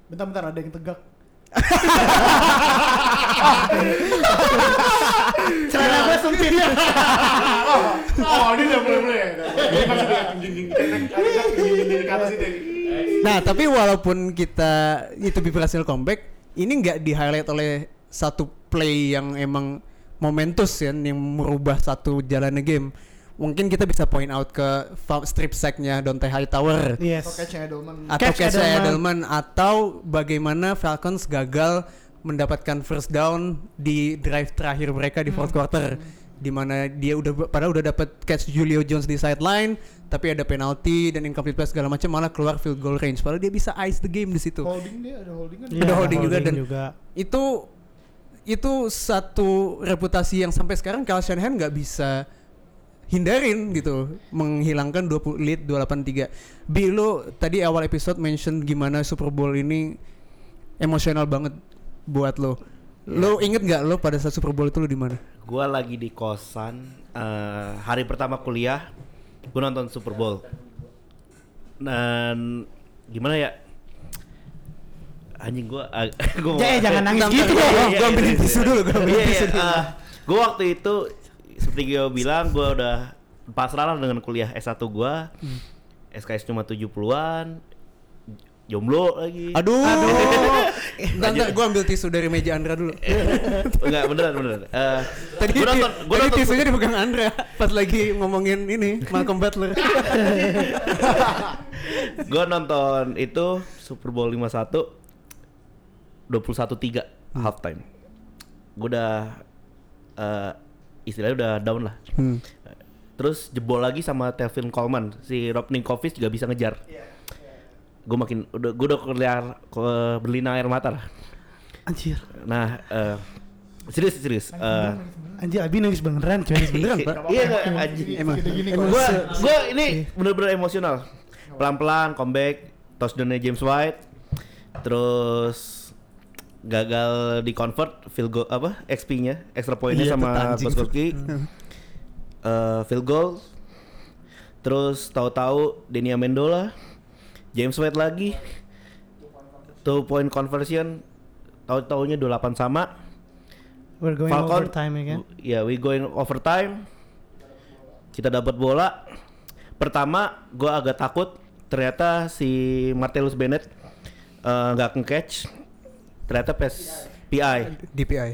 Bentar-bentar ada yang tegak. Celana gue sempit. Oh, ini udah mulai mulai. Ini masih dengan jinjing jinjing ke atas itu. Nah, tapi walaupun kita itu berhasil comeback, ini nggak di highlight oleh satu play yang emang momentus ya, yang merubah satu jalannya game. Mungkin kita bisa point out ke strip sacknya Dante Hightower Yes. Atau catch Edelman. atau Catch Edelman. Edelman atau bagaimana Falcons gagal mendapatkan first down di drive terakhir mereka di fourth quarter di mana dia udah padahal udah dapat catch Julio Jones di sideline tapi ada penalti dan incomplete pass segala macam malah keluar field goal range padahal dia bisa ice the game di situ Holding dia ada holding kan. Iya, Ada holding juga dan- juga. itu itu satu reputasi yang sampai sekarang Kyle Shanahan nggak bisa hindarin gitu menghilangkan 20 lead 283 Bi lo tadi awal episode mention gimana Super Bowl ini emosional banget buat lo Lo inget nggak lo pada saat Super Bowl itu lo di mana? Gua lagi di kosan eh, hari pertama kuliah, gua nonton Super Bowl. Dan gimana ya? Anjing gua ah, gua Eh, jangan nangis gitu dong. gua- gua ambilin tisu dulu, gua ambilin Iya, tisu iya, dulu. eh, gua waktu itu seperti gue bilang gua udah pasrah lah dengan kuliah S1 gua. Hmm. SKS cuma 70-an. Jomblo lagi. Aduh. Bentar, bentar, gue ambil tisu dari meja Andra dulu. Enggak, beneran beneran. Eh, Tadi, gua nonton, gua tadi nonton tisunya dipegang Andra pas lagi ngomongin ini Malcolm Butler. gue nonton itu Super Bowl 51 21-3 halftime. Gue udah eh, istilahnya udah down lah. Hmm. Terus jebol lagi sama Tevin Coleman, si Rob Ninkovich juga bisa ngejar. Gue makin udah gue udah keluar ke berlinang air mata lah. Anjir. Nah, eh, serius serius. Eh, Anjir Abi nangis beneran. Nangis beneran, Pak. iya anjing. Emang. Se- gua ini bener-bener emosional. Pelan-pelan comeback, touchdownnya James White, terus gagal di convert field goal apa XP-nya extra point-nya Iya, sama tuh, anjing. Gostkowski. Eh, field goal. Terus tahu-tahu Denia Mendola, James White lagi. Two point conversion tahu-taunya 28 sama. We're going Falcon, overtime ya kan. Ya, we going overtime. Kita dapat bola. Pertama, gua agak takut. Ternyata si Martellus Bennett eh, nggak nge-catch. Ternyata pes PI. DPI.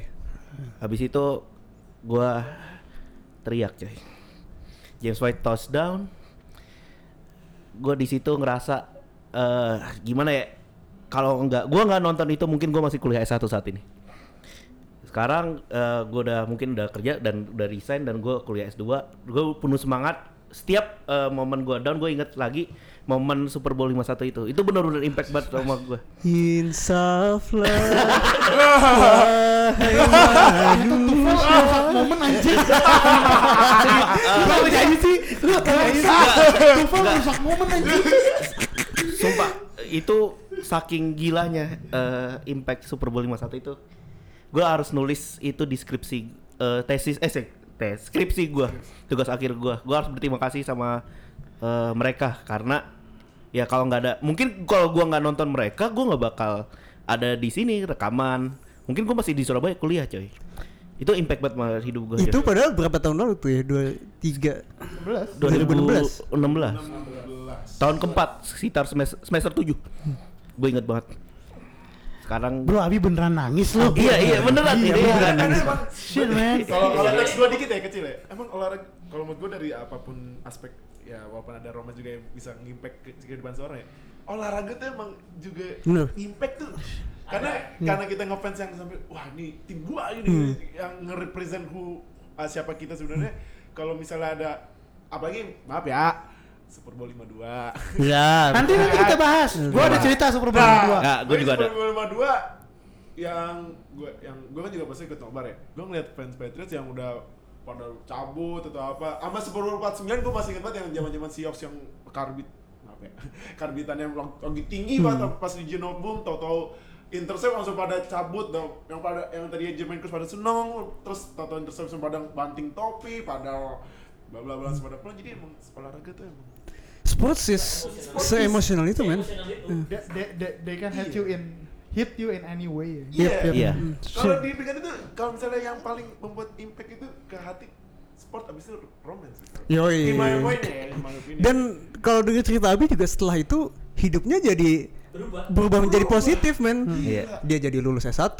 Habis itu gua teriak coy. James White touchdown. Gua di situ ngerasa eh gimana ya? Kalau nggak, gua nggak nonton itu mungkin gua masih kuliah S1 saat ini. Sekarang eh gua udah mungkin udah kerja dan udah resign dan gua kuliah S2. Gua penuh semangat. Setiap eh, momen gua down, gue inget lagi momen Super Bowl 51 itu. Itu benar-benar impact banget sama gua. Insaflah. momen anjir. Lu apa jadi sih? Lu apa jadi sih? Tufel rusak momen anjir. Sumpah itu saking gilanya eh, impact Super Bowl 51 itu. Gue harus nulis itu di skripsi eh, tesis eh sih, tes skripsi gue tugas akhir gue. Gue harus berterima kasih sama eh, mereka karena ya kalau nggak ada mungkin kalau gue nggak nonton mereka gue nggak bakal ada di sini rekaman. Mungkin gue masih di Surabaya kuliah coy. Itu impact banget sama hidup gue. itu padahal berapa tahun lalu tuh ya? Dua, tiga. 11. 2016. Tahun keempat sekitar semester, semester 7 Gue inget banget Sekarang Bro, Abi beneran nangis lu. Iya iya beneran Iya, ini beneran. nangis Shit, man. Kalau kalau teks gua dikit ya kecil ya. Emang olahraga kalau menurut gua dari apa pun aspek ya walaupun ada Roma juga yang bisa ngimpact ke kehidupan seorang ya. Olahraga tuh emang juga Bener. impact tuh. Karena karena kita ngefans yang sampai wah ini tim gua ini yang nge-represent who ah, siapa kita sebenarnya. Kalau misalnya ada apalagi maaf ya Super Bowl 52. Ya. Nanti nanti kita bahas. Gua ada cerita Super Bowl Nah, 2. Nah, gua juga ada. Super Bowl 52 yang gue yang gue kan juga pasti ikut nobar ya. Gue ngeliat fans Patriots yang udah pada cabut atau apa. Sama Super Bowl 49 gue masih ingat banget yang zaman-zaman Seahawks yang karbit apa ya? Karbitannya lagi tinggi banget pas di Geno Boom tahu-tahu intercept langsung pada cabut dong. Yang pada yang tadi Jermaine Cruz pada seneng terus tahu-tahu intercept langsung pada banting topi pada bla bla bla pada pulang jadi emang olahraga tuh emang Sports is se-emosional itu men. Itu. They, they, they, they can hit you in hit you in any way. Yep, yep. Iya Mm. Kalau dipikir itu kalau misalnya yang paling membuat impact itu ke hati sport abis itu romance. Ya, in my opinion. Dan kalau dengar cerita Abi juga setelah itu hidupnya jadi Berubah. berubah menjadi positif men. Iya. Dia jadi lulus S1,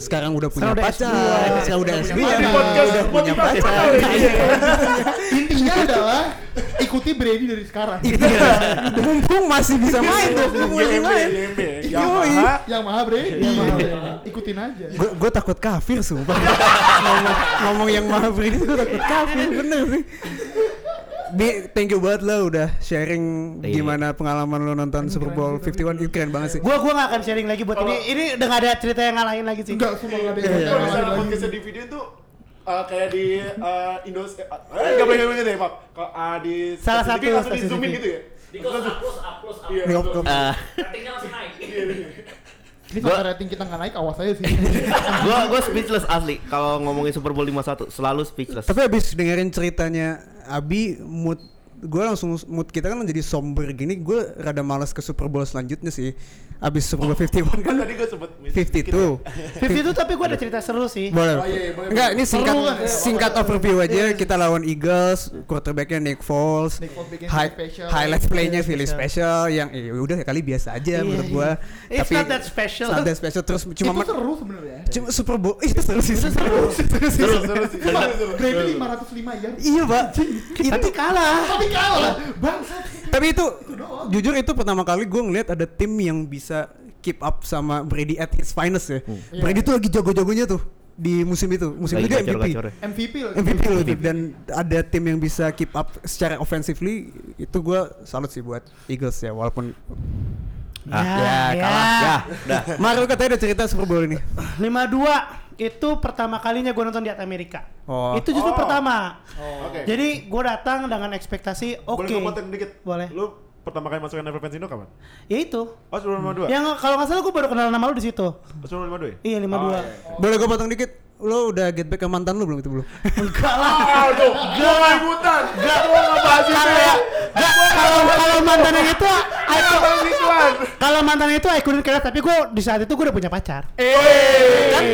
sekarang udah punya Sekarang udah pacar, S2. sekarang udah S2, Di podcast udah punya pacar. ini. Intinya adalah ikuti Brady dari sekarang. Iya. Mumpung masih bisa main tuh, mumpung masih main. Yang maha Brady. Yang maha Brady. Ikutin aja. Gue takut kafir sumpah ngomong, yang maha ini gue takut kafir bener sih Bi, thank you banget lo udah sharing Iya. gimana pengalaman lo nonton Super Bowl 51 itu keren banget sih. Gua gua gak akan sharing lagi buat ini. Ini udah gak ada cerita yang ngalahin lagi sih. Enggak semua ada yang iya. Kalau misalnya lagi. podcastnya di video itu uh, kayak di uh, Indonesia, eh nggak boleh ngomong gitu ya Pak. Kalau uh, di Salah satu langsung di TV. gitu ya. Di plus A plus A Iya. Eh, Ratingnya langsung naik. Iya, iya. Ini sampai rating kita nggak naik, awas aja sih. gua gua speechless asli kalau ngomongin Super Bowl 51 selalu speechless. Tapi abis dengerin ceritanya Abi mood gue langsung mood kita kan menjadi somber gini gue rada malas ke Super Bowl selanjutnya sih abis Super Bowl 51 kan Tadi gue sebut 52 Vivi itu tapi gue ada cerita seru sih. boleh Oh, iya, iya, boleh, enggak ini singkat Seru kan, ya? singkat Oh, overview iya, aja iya. kita lawan Eagles quarterbacknya Nick Foles Nick Hi- highlight playnya Philly Philly special. special yang eh, udah kali biasa aja Iya, menurut iya. gua It's not that special. not that special terus cuma itu seru sebenarnya. cuma Super Bowl itu seru sih seru seru sih Brady 505 ya. iya pak Tapi kalah. Tapi kalah. Bangsa. Tapi itu jujur itu pertama kali gue ngeliat ada tim yang bisa keep up sama Brady at his finest ya. Brady tuh lagi jago-jagonya tuh di musim itu. Musim Lagi itu dia MVP. gacor-gacor ya. MVP loh. MVP loh itu. dan ada tim yang bisa keep up secara offensively itu gue salut sih buat Eagles ya walaupun Ya, ya, ya. kalah. Ya, udah. Mario katanya ada cerita Super Bowl ini. 52 itu pertama kalinya gue nonton di Amerika. Oh. Itu justru Oh. pertama. Oke. Jadi gue datang dengan ekspektasi oke. Boleh gue potong dikit? Boleh. Lu pertama kali masuk NFL Fans Indo kapan? Ya itu. Oh, sebelum 52? Yang kalau nggak salah gue baru kenal nama lu di situ. Oh, sebelum 52 ya? Iya 52. Oh, iya. Boleh gue potong dikit? Lo udah get back ke mantan lu belum itu belum? Enggak lah. Ah, tuh. Gua nggak ikutan. Gak mau ngebahas itu ya. Nggak, kalau kalau mantan yang itu aku kalau mantan yang itu I couldn't care tapi gue di saat itu gue udah punya pacar. kan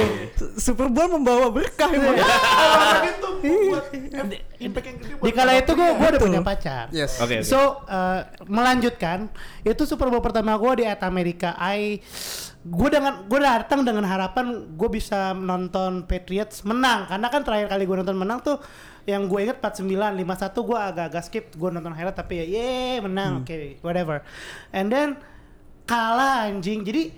Super Bowl membawa berkah emang. Orang itu buat impact yang gede buat Di kala itu gue gue udah punya pacar. Yes. So uh, melanjutkan itu Super Bowl pertama gue di at Amerika. I gue dengan gue datang dengan harapan gue bisa nonton Patriots menang karena kan terakhir kali gue nonton menang tuh yang gue inget 49 51 gue agak-agak skip gue nonton highlight tapi ya ye menang oke whatever and then kalah anjing jadi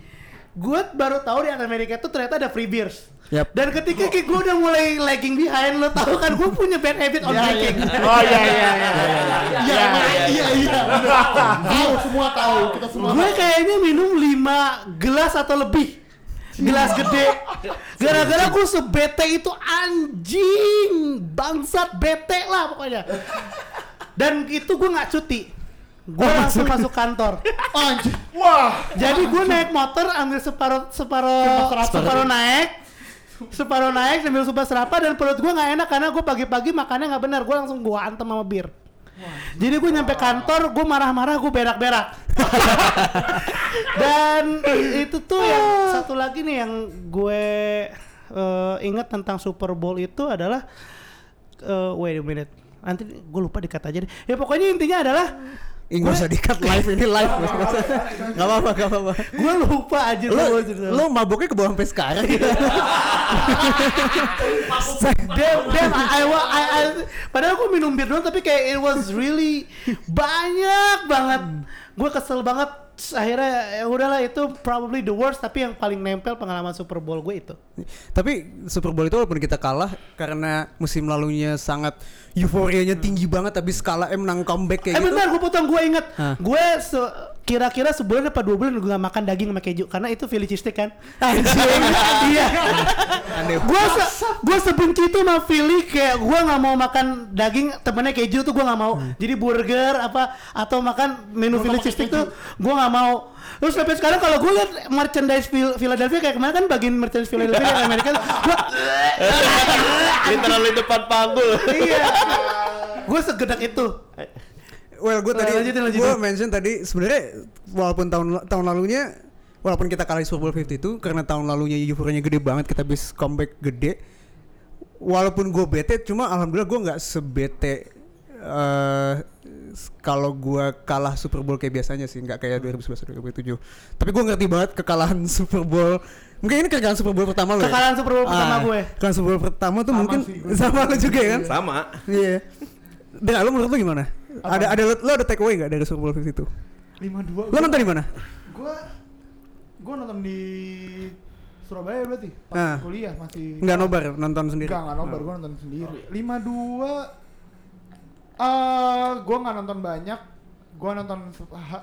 gue baru tahu di Amerika tuh ternyata ada free beers Yap. dan ketika kayak gue udah mulai lagging behind lo tau kan gue punya bad habit on drinking Oh iya iya iya. Iya, iya, iya. Tahu semua tahu, kita semua. gue kayaknya minum 5 gelas atau lebih gelas gede. Gara-gara gue sebete itu anjing. Bangsat bete lah pokoknya. Dan itu gue nggak cuti. Gue langsung masuk kantor. Anjir. Wah. jadi gue naik motor ambil separuh separuh separuh naik. Separuh naik sambil sumpah serapa dan perut gue nggak enak karena gue pagi-pagi makannya nggak benar. Gue langsung gue antem sama bir jadi gue nyampe kantor gue marah-marah gue berak-berak. Dan itu tuh yang satu lagi nih yang gue eh, ingat tentang Super Bowl itu adalah eh, wait a minute. Nanti gue lupa dikat aja deh. Ya pokoknya intinya adalah Ih, nggak usah dikat live ini live. Gak apa-apa, gak apa-apa. gue lupa aja cerita. lo maboknya ke bawah sampai sekarang. Damn, damn, I, I, I, I, padahal gue minum bir doang tapi kayak it was really banyak banget. Gue kesel banget. Terus Akhirnya ya udahlah itu probably the worst tapi yang paling nempel pengalaman Super Bowl gue itu. Tapi Super Bowl itu walaupun kita kalah karena musim lalunya sangat euforianya tinggi banget tapi skala M menang comeback kayak eh gitu. bentar gue potong gue inget. Gue kira-kira sebulan apa dua bulan gue gak makan daging sama keju karena itu Philly cheesesteak kan. iya. Aneh. gue se gue sebenci itu sama Philly kayak gue nggak mau makan daging temennya keju tuh gue nggak mau jadi burger apa atau makan menu Philly cheesesteak keju. tuh gue nggak mau terus sampai sekarang kalau gue liat merchandise Phil- Philadelphia kayak kemarin kan bagian merchandise Philadelphia yang Amerika gue Literally depan panggul. iya gue segedek itu Well, gue tadi Lanjutin, lanjutin. gue mention tadi sebenarnya walaupun tahun tahun lalunya walaupun kita kalah di Super Bowl 50 itu karena tahun lalunya euforianya gede banget kita bis comeback gede. Walaupun gue bete cuma alhamdulillah gue nggak sebete eh kalau gue kalah Super Bowl kayak biasanya sih nggak kayak 2011 2007 tapi gue ngerti banget kekalahan Super Bowl mungkin ini kekalahan Super Bowl pertama lo ya? Kekalahan Super Bowl pertama Ah, gue. kekalahan Super Bowl pertama tuh Sama mungkin sih. sama lo juga ya kan Sama. Iya. Dan lo menurut lo gimana? Ada ada lo, lo ada take away nggak dari Super Bowl 52? 52. Lo nonton di mana? Gua gua nonton di Surabaya berarti. Pas Ah. kuliah masih Nggak nobar, nonton sendiri. Enggak, enggak nobar, gua nonton sendiri. 52 eh gua nggak nonton banyak. Gua nonton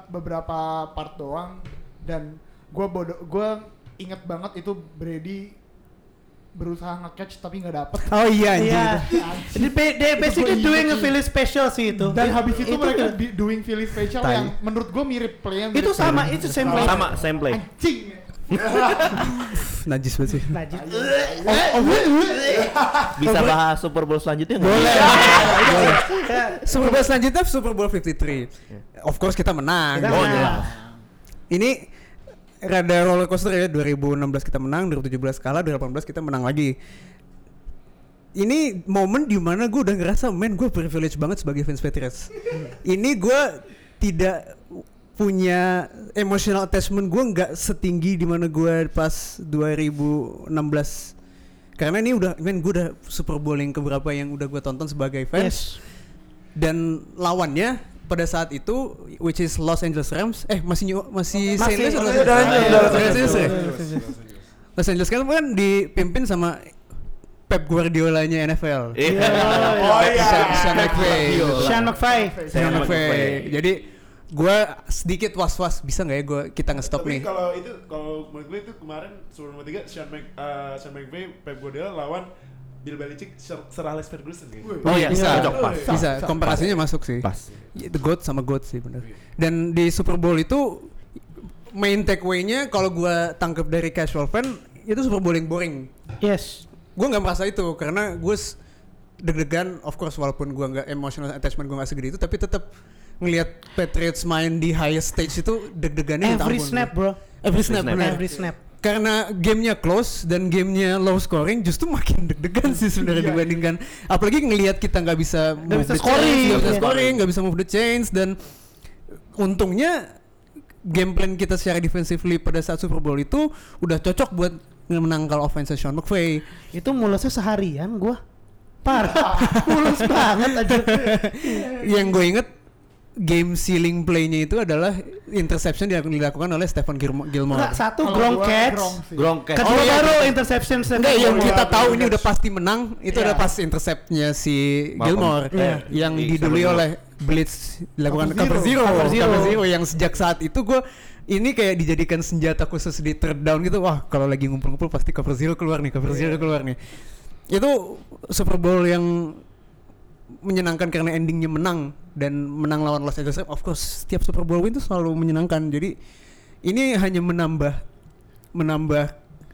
beberapa part doang dan gua bodoh gua inget banget itu Brady berusaha nge-catch tapi nggak dapet. Oh iya. Iya. They, ba- they basically Itu gua doing a inget. Philly special sih itu. Dan habis itu, mereka itu- di- doing Philly special Tai. yang menurut gua mirip play itu sama itu same play. Sama, same play. Anjing. Najis banget sih. Najib. Bisa bahas Super Bowl selanjutnya nggak? Boleh. Boleh. Super Bowl selanjutnya Super Bowl 53. Of course kita menang. Kita Oh, menang. jelas. Ini rada roller coaster ya 2016 kita menang, 2017 kalah, 2018 kita menang lagi. Ini momen di mana gue udah ngerasa men gue privilege banget sebagai fans Patriots. Ini gue tidak punya emotional attachment gue nggak setinggi di mana gue pas 2016 karena ini udah men gue udah Super Bowl yang keberapa yang udah gue tonton sebagai fans Yes. dan lawannya pada saat itu which is Los Angeles Rams eh masih New- masih Saint Louis Los Angeles? Los? Los Angeles kan kan dipimpin sama Pep Guardiola-nya NFL. Iya. Oh iya. Sean, McVay. Sean McVay. Sean McVay. Jadi gua sedikit was-was bisa nggak ya gua kita nge-stop nih. kalau itu kalau menurut gue itu kemarin Bowl 3 Sean Mc eh, Sean McVay Pep Guardiola lawan Bill Belichick Sir, Sir Alex Ferguson kayaknya. Oh iya, bisa. Cocok, pas. Bisa, komparasinya masuk sih. Pas. Itu GOAT sama GOAT sih bener. Dan di Super Bowl itu main takeaway-nya kalau gua tangkap dari casual fan itu Super Bowl yang boring. Yes. Gue nggak merasa itu karena gue deg-degan of course walaupun gua nggak emotional attachment gua nggak segede itu tapi tetap ngelihat Patriots main di highest stage itu deg-degannya Every snap, bro. Every snap, snap. bener. Every snap. Karena gamenya close dan gamenya low scoring justru makin deg-degan sih sebenarnya Iya. dibandingkan apalagi ngelihat kita nggak bisa move bisa the scoring, nggak bisa iya. scoring nggak bisa move the chains dan untungnya game plan kita secara defensively pada saat Super Bowl itu udah cocok buat menangkal offense Sean McVay Itu mulusnya seharian gua. Parah. Mulus banget aja. yang gue inget game sealing play-nya itu adalah interception yang dilakukan oleh Stephen Gilmo- Gilmore. Enggak, satu catch. Gronk sih. Gronk catch. Kedua Oh, iya. baru interception Enggak, yang kita tahu ini udah pasti menang itu Iya. udah pas interceptnya si Malcolm. Gilmore Iya. yang Di didului cover oleh blitz dilakukan Cover zero. Cover zero. cover zero yang sejak saat itu gue ini kayak dijadikan senjata khusus di third down gitu wah kalau lagi ngumpul-ngumpul pasti cover zero keluar nih cover zero keluar nih itu Super Bowl yang menyenangkan karena endingnya menang dan menang lawan Los Angeles Rams. Of course, setiap Super Bowl win itu selalu menyenangkan. Jadi ini hanya menambah menambah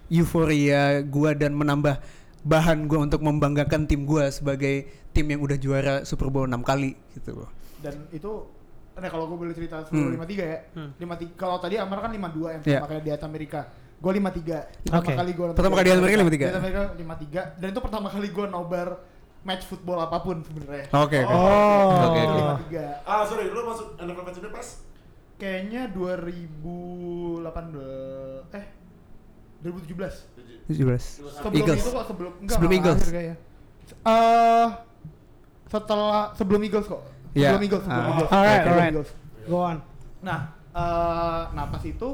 euforia gua dan menambah bahan gua untuk membanggakan tim gua sebagai tim yang udah juara Super Bowl 6 kali gitu loh. dan itu nah kalau gue boleh cerita sebelum Hmm. 53 ya. 53 kalau tadi Amar kan 52 yang pertama kali di atas Amerika. Gue 53. Pertama Oke. kali gue Pertama kali di Amerika 53? Di Amerika 53 dan itu pertama kali gue nobar match football apa pun sebenarnya. Oke. oke. Oh. Oke, Itu oke. 53. Ah sorry, lu masuk NFL match pas? Kayaknya 2018 eh 2017. 17. Sebelum Eagles. itu kok sebelum enggak Sebelum Eagles. kayaknya. Eh setelah sebelum Eagles kok. Iya. Sebelum Eagles, sebelum Ah. Eagles. Alright, alright. Eagles. Go on. Nah, eh nah pas itu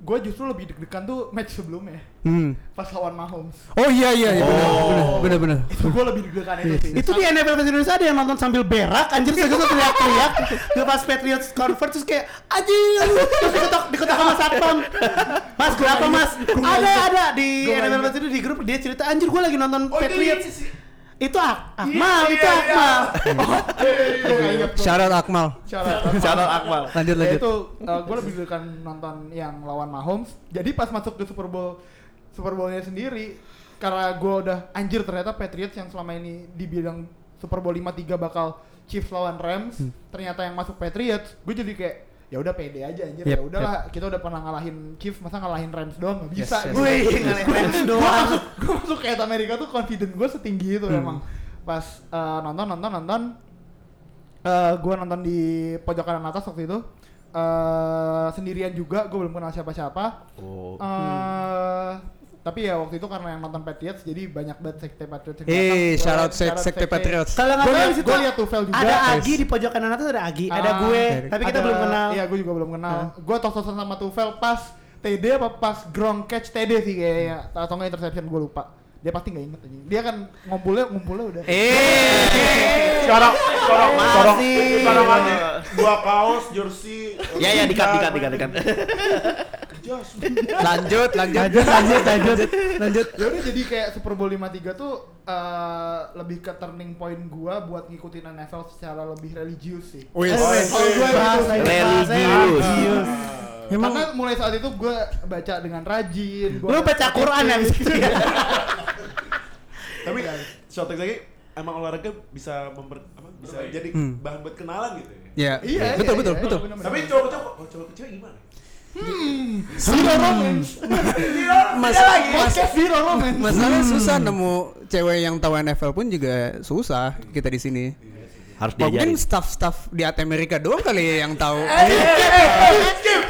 gue justru lebih deg-degan tuh match sebelumnya Hmm. pas lawan Mahomes. Oh iya iya iya benar Oh. benar benar benar. Itu gue lebih deg-degan itu sih. Itu di NFL Fans Indonesia ada yang nonton sambil berak anjir saya gue teriak-teriak Gue pas Patriots convert terus kayak anjir terus diketok diketok sama satpam Mas berapa mas? Ada ada di NFL. Fans itu di grup dia cerita anjir gue lagi nonton Oh, itu Patriots ini sih. Itu Ak Akmal, Iya, itu iya, Akmal. Shout out Akmal. Syarat. Channel Akmal. Lanjut lanjut. itu gue lebih deg-degan nonton yang lawan Mahomes. Jadi pas masuk ke Super Bowl Super Bowl-nya sendiri karena gue udah anjir ternyata Patriots yang selama ini dibilang Super Bowl 53 bakal Chiefs lawan Rams, ternyata yang masuk Patriots, gue jadi kayak ya udah pede aja anjir Yep, ya udahlah kita udah pernah ngalahin Chiefs masa ngalahin Rams doang nggak bisa Yes, yes. gue Wih, ngalahin Rams doang. gue masuk kayak Amerika tuh confident gue setinggi itu Hmm. emang pas eh, nonton nonton nonton eh gue nonton di pojok kanan atas waktu itu eh sendirian juga gue belum kenal siapa-siapa Oh. eh tapi ya waktu itu karena yang nonton Patriots jadi banyak banget sekte Patriots Eh, shout out sek- sekte Patriots. Kalau nggak salah situ liat Tufel juga. Ada. Agi di pojok kanan atas ada Agi, ada Ah, gue, tapi kita Ada- belum kenal. Iya, gue juga belum kenal. Gue tos-tosan sama Tufel pas TD apa pas Gronk catch TD sih kayaknya. Atau nggak interception gue lupa. Dia pasti nggak inget aja. Dia kan ngumpulnya ngumpulnya udah. Eh. Sekarang, sekarang, sekarang, Masih. sekarang aja dua kaos, jersey. Ya ya dikat dikat dikat dikat. Lanjut lanjut lanjut lanjut lanjut lanjut. ya udah jadi kayak Super Bowl 53 tuh eh, lebih ke turning point gua buat ngikutin NFL secara lebih religius sih. Gua Bahasa itu sih. bahasa Religius. Memang Karena mulai saat itu gue baca dengan rajin. Gua Lu baca Quran ya? Tapi track lagi emang olahraga bisa member, apa, bisa jadi Hmm. bahan buat kenalan gitu ya. ya Iya, betul iya, betul iya, betul. Tapi cowok-cowok, oh, cowok cewek gimana? Zero romance. Mas, Podcast zero romance. masalahnya susah nemu cewek yang tahu NFL pun juga susah kita di sini. Harus Mungkin diajarin. staff-staff di AT Amerika doang kali ya yang tahu.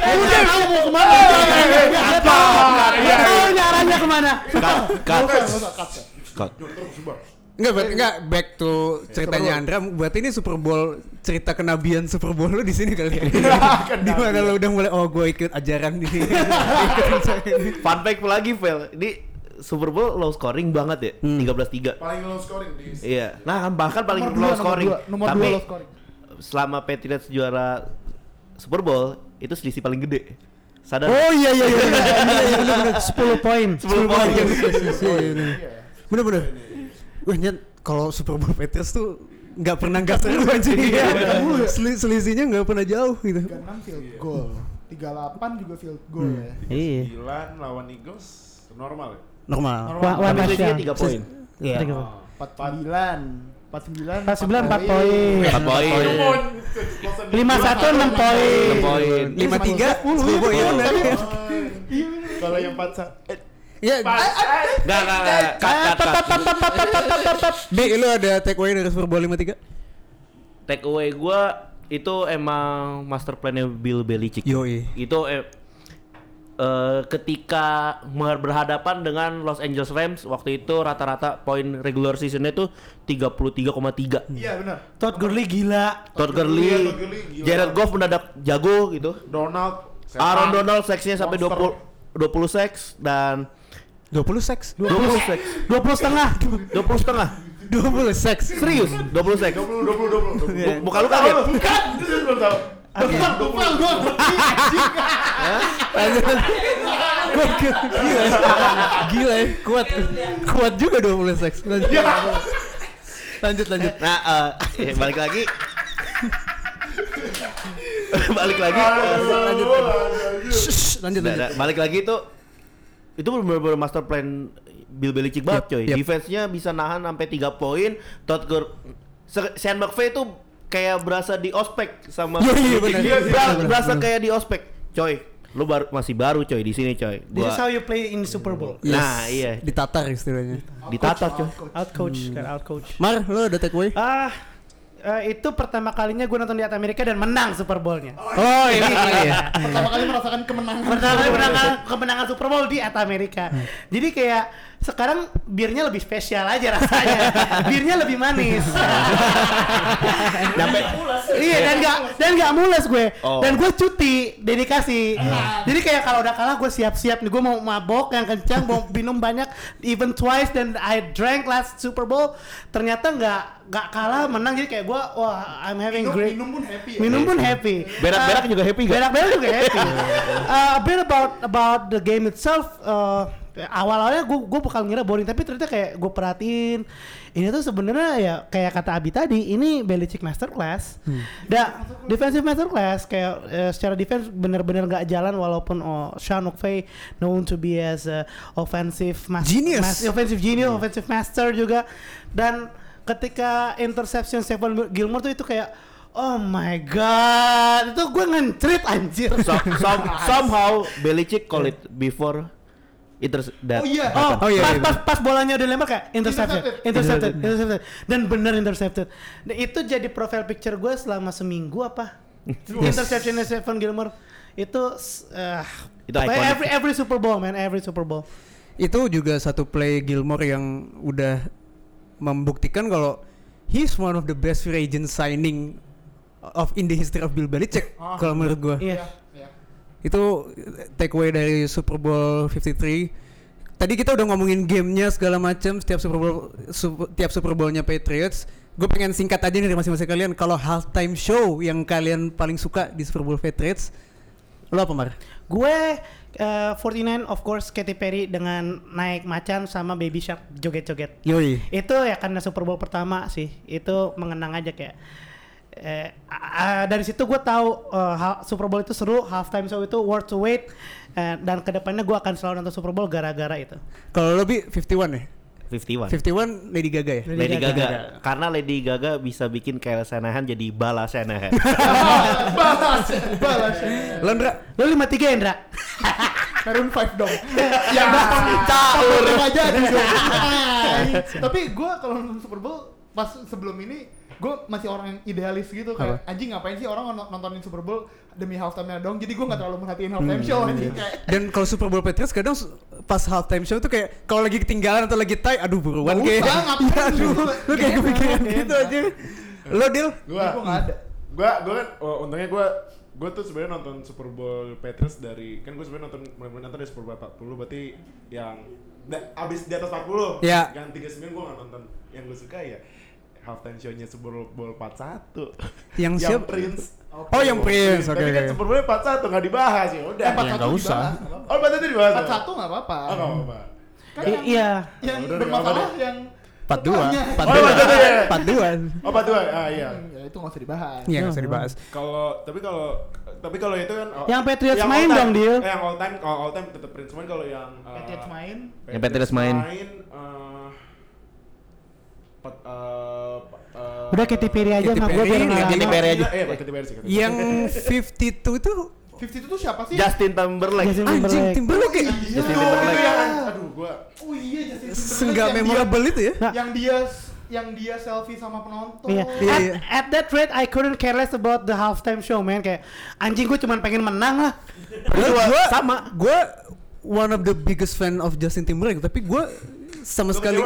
Udah tahu mau ke mana? Apa? Tahu nyaranya ke mana? Cut, cut. Cut. Enggak, berarti enggak back to ceritanya Andra. Berarti ini Super Bowl cerita kenabian Super Bowl lu di sini kali ya. di mana lu udah mulai oh gue ikut ajaran ini. Fun fact lagi, Vel. Ini Super Bowl low scoring banget ya, Hmm. 13-3. Paling low scoring di Iya. Nah, bahkan paling Nomor dua, low nomor scoring. dua, nomor Tapi dua low scoring. selama Patriots juara Super Bowl itu selisih paling gede. Sadar? Oh iya iya iya. iya, iya, bener, bener. 10 poin. 10 poin. Iya, iya, iya, iya. Bener bener. Wah nyet kalau Super Bowl Patriots tuh nggak pernah nggak seru aja Seli- selisihnya nggak pernah jauh gitu 36 field goal. 38 juga field goal ya. Iya. 9 lawan Eagles normal ya? normal Wah, wah, Tapi selisihnya ya. 3 poin. Iya. Tiga Oh. poin. 49. 49 49 4 poin. 4 poin. 51 6 poin. 6 poin. lima tiga Super Bowl ya bener. Kalau yang 4 sa- eh, Ya, Enggak, enggak, enggak. Bi, lu ada takeaway dari Super Bowl 53? Take away gua itu emang master plan-nya Bill Belichick. Yoi. Itu eh, eh, ketika berhadapan dengan Los Angeles Rams waktu itu rata-rata poin regular seasonnya tuh 33,3. Iya benar. Todd Gurley gila. Todd Iya, Gurley, Todd Gurley gila. Jared Goff mendadak jago gitu. Donald Aaron. Donald seksnya sampai Monster. 20 20 seks dan 20 seks? 20 seks. 20 setengah. 20 setengah. 20 seks. Serius? 20 seks. 20 20 20 20. Bu- muka lu kaget Bukan, itu belum tahu. Bukan, bukan. Gila ya. Gila ya. Kuat Kuat juga 20 seks. Lanjut. Lanjut lanjut. Nah eh, balik lagi. Balik lagi. Lanjut Lanjut. lanjut balik lagi itu itu benar-benar master plan Bill Belichick banget Yep, coy. yep. Defense-nya bisa nahan sampai 3 poin. Todd Gur Se- Sean McVay itu kayak berasa di ospek sama Iya, iya, benar. Belichick. Iya, Ber- benar, berasa kayak di ospek. Coy, lu baru masih baru coy di sini coy. This is how Gua you play in Super Bowl. Yes. Nah, iya. Ditatar istilahnya ditata coy. Out coach, kan out coach. Mar, lo ada takeaway? Ah, eh, itu pertama kalinya gue nonton di Amerika dan menang Super Bowl-nya. Oh ini ya pertama kali merasakan kemenangan. Pertama kali menangkan kemenangan Super Bowl di At Amerika. Jadi kayak sekarang birnya lebih spesial aja rasanya. birnya lebih manis. Nyampe iya dan gak dan gak mules gue. Oh. Dan gue cuti dedikasi. Jadi kayak kalau udah kalah gue siap-siap nih gue mau mabok yang kencang, mau minum banyak, even twice dan I drank last Super Bowl. Ternyata nggak nggak kalah menang jadi kayak gue wah I'm having Minum, great minum pun happy ya. minum pun happy. Berak-berak Uh, juga happy gak? Berak-berak juga happy. Uh, a bit about about the game itself. Uh, awal-awalnya gue gue bakal ngira boring tapi ternyata kayak gue perhatiin ini tuh sebenarnya ya kayak kata Abi tadi ini Belichick masterclass. Da defensive masterclass kayak uh, secara defense bener-bener nggak jalan walaupun oh, Sean McVay known to be as a offensive mas- Genius. mas- offensive genius, offensive master juga dan ketika interception Stephon Gilmore tuh itu kayak Oh my god, itu gue ngentrit anjir. So- some- somehow Belichick call it before it that Oh iya. Oh, Oh, iya, pas, iya, pas, pas bolanya udah lempar kayak intercepted, Intercepted. intercepted, intercepted, dan bener intercepted. Dan itu jadi profile picture gue selama seminggu apa? Interception Stephen Gilmore itu uh, Itu every every Super Bowl man, every Super Bowl. Itu juga satu play Gilmore yang udah membuktikan kalau he's one of the best free agent signing of in the history of Bill Belichick Ah. kalau menurut gua. Iya. Itu takeaway dari Super Bowl 53. Tadi kita udah ngomongin gamenya segala macam setiap Super Bowl su- tiap Super Bowl-nya Patriots. Gue pengen singkat aja nih dari masing-masing kalian kalau halftime show yang kalian paling suka di Super Bowl Patriots. Lo apa Mar? Gue uh, 49 of course Katy Perry dengan naik macan sama Baby Shark joget-joget. Yoi. itu ya karena Super Bowl pertama sih itu mengenang aja kayak eh, ah, dari situ gue tahu eh, ha- Super Bowl itu seru, halftime show itu worth to wait, eh, dan ke depannya gue akan selalu nonton Super Bowl gara-gara itu. Kalau lebih 51 ya? 51. 51 Lady Gaga ya? Lady Lady Gaga. Gaga. Karena Lady Gaga bisa bikin Kyle Shanahan jadi Bala Shanahan. balas balas Lo Ndra? Lu 53 Indra? Maroon 5 dong yang datang caur aja tapi gue kalau nonton Super Bowl pas sebelum ini gue masih orang yang idealis gitu kayak anjing ngapain sih orang non- nontonin Super Bowl demi halftime dong jadi gue nggak terlalu merhatiin halftime show anjing kayak Dan kalau Super Bowl Patriots kadang pas halftime show tuh kayak kalau lagi ketinggalan atau lagi tie, aduh buruan kayak. usah, ngapain Ya, aduh, lu? lu kayak kepikiran enak. gitu aja. Lo deal? Gua gue nggak ada gua gua kan oh, untungnya gua gua tuh sebenarnya nonton Super Bowl Patriots dari kan gua sebenarnya nonton mulai nonton dari Super Bowl 40 berarti yang da, abis di atas 40 Ya. yang 39 gua gak nonton yang gua suka ya halftime show-nya Super Bowl 41 Yang siap? Prince Oh, yang Prince, oke, tapi kan oke. Super Bowl 41 gak dibahas ya udah Eh, 41 nggak usah. oh berarti itu dibahas 41 nggak apa-apa oh gak apa-apa kan yang, iya. yang udah, bermasalah yang 42. setelahnya. 42. Oh, 42. 42. oh 42 ah iya ya itu nggak usah dibahas Iya, nggak usah dibahas. kalau tapi kalau tapi kalau itu kan oh, Yang Patriots yang main time- dong, Dil. eh, yang all time kalau all time tetap Prince cuman kalau yang uh, Patriots main Yang Patriots main. uh, pat- uh, uh, Udah Katy Perry aja sama gue biar nggak Katy. Perry aja. Eh, Katy Perry sih. Yang 52 itu 50 itu siapa sih? Justin Timberlake. Justin anjing Timberlake. Timberlake ya? Justin Oh, Timberlake. itu yang aduh gua Oh iya Justin Timberlake Senggak yang dia- memorable itu ya? Nah. yang dia yang dia selfie sama penonton. Iya. Iya, At, iya. at that rate I couldn't care less about the halftime show man kayak anjing gue cuma pengen menang lah. Gua, gua sama. Gue one of the biggest fan of Justin Timberlake, tapi gue sama sekali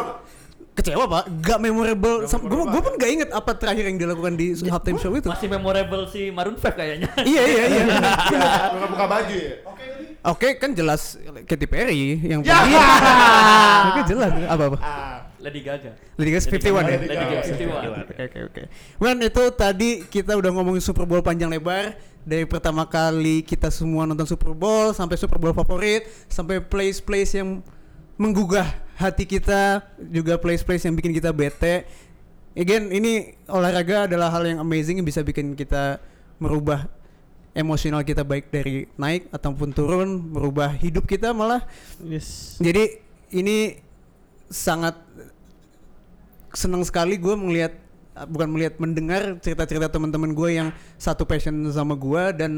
kecewa pak, gak memorable. Gak Gue memorable. gue pun gak inget apa terakhir yang dilakukan di halftime show itu. Masih memorable si Maroon 5 kayaknya. iya iya iya. nggak buka baju ya. Oke tadi. Oke kan jelas Katy Perry yang Ya. Oke jelas apa apa. Ah, Lady Gaga. Lady Gaga 51 ya. Lady Gaga 51. Oke oke oke. Man itu tadi kita udah ngomongin Super Bowl panjang lebar dari pertama kali kita semua nonton Super Bowl sampai Super Bowl favorit sampai place place yang menggugah hati kita juga place place yang bikin kita bete. Again ini olahraga adalah hal yang amazing yang bisa bikin kita merubah emosional kita baik dari naik ataupun turun, merubah hidup kita malah Yes. jadi ini sangat senang sekali gue melihat bukan melihat mendengar cerita-cerita teman-teman gue yang satu passion sama gue dan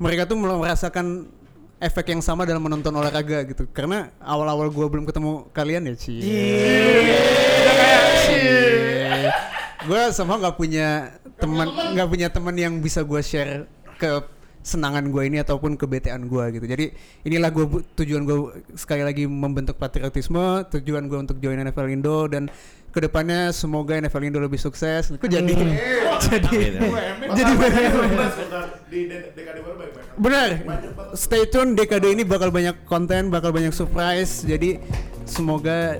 mereka tuh merasakan efek yang sama dalam menonton olahraga gitu. Karena awal-awal gue belum ketemu kalian ya sih gue sama nggak punya teman nggak punya teman yang bisa gue share ke senangan gue ini ataupun kebetean gue gitu. Jadi inilah gue tujuan gue sekali lagi membentuk patriotisme tujuan gue untuk join NFL Indo dan ke depannya semoga NFL Indo lebih sukses. Kok jadi jadi jadi di de- dekade baru baik-baik. benar. Stay tune dekade ini bakal banyak konten bakal banyak surprise. Jadi semoga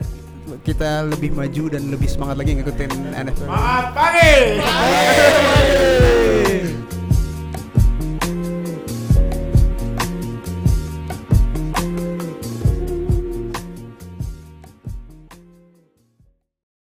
kita lebih maju dan lebih semangat lagi ngikutin NFL Maaf pagi.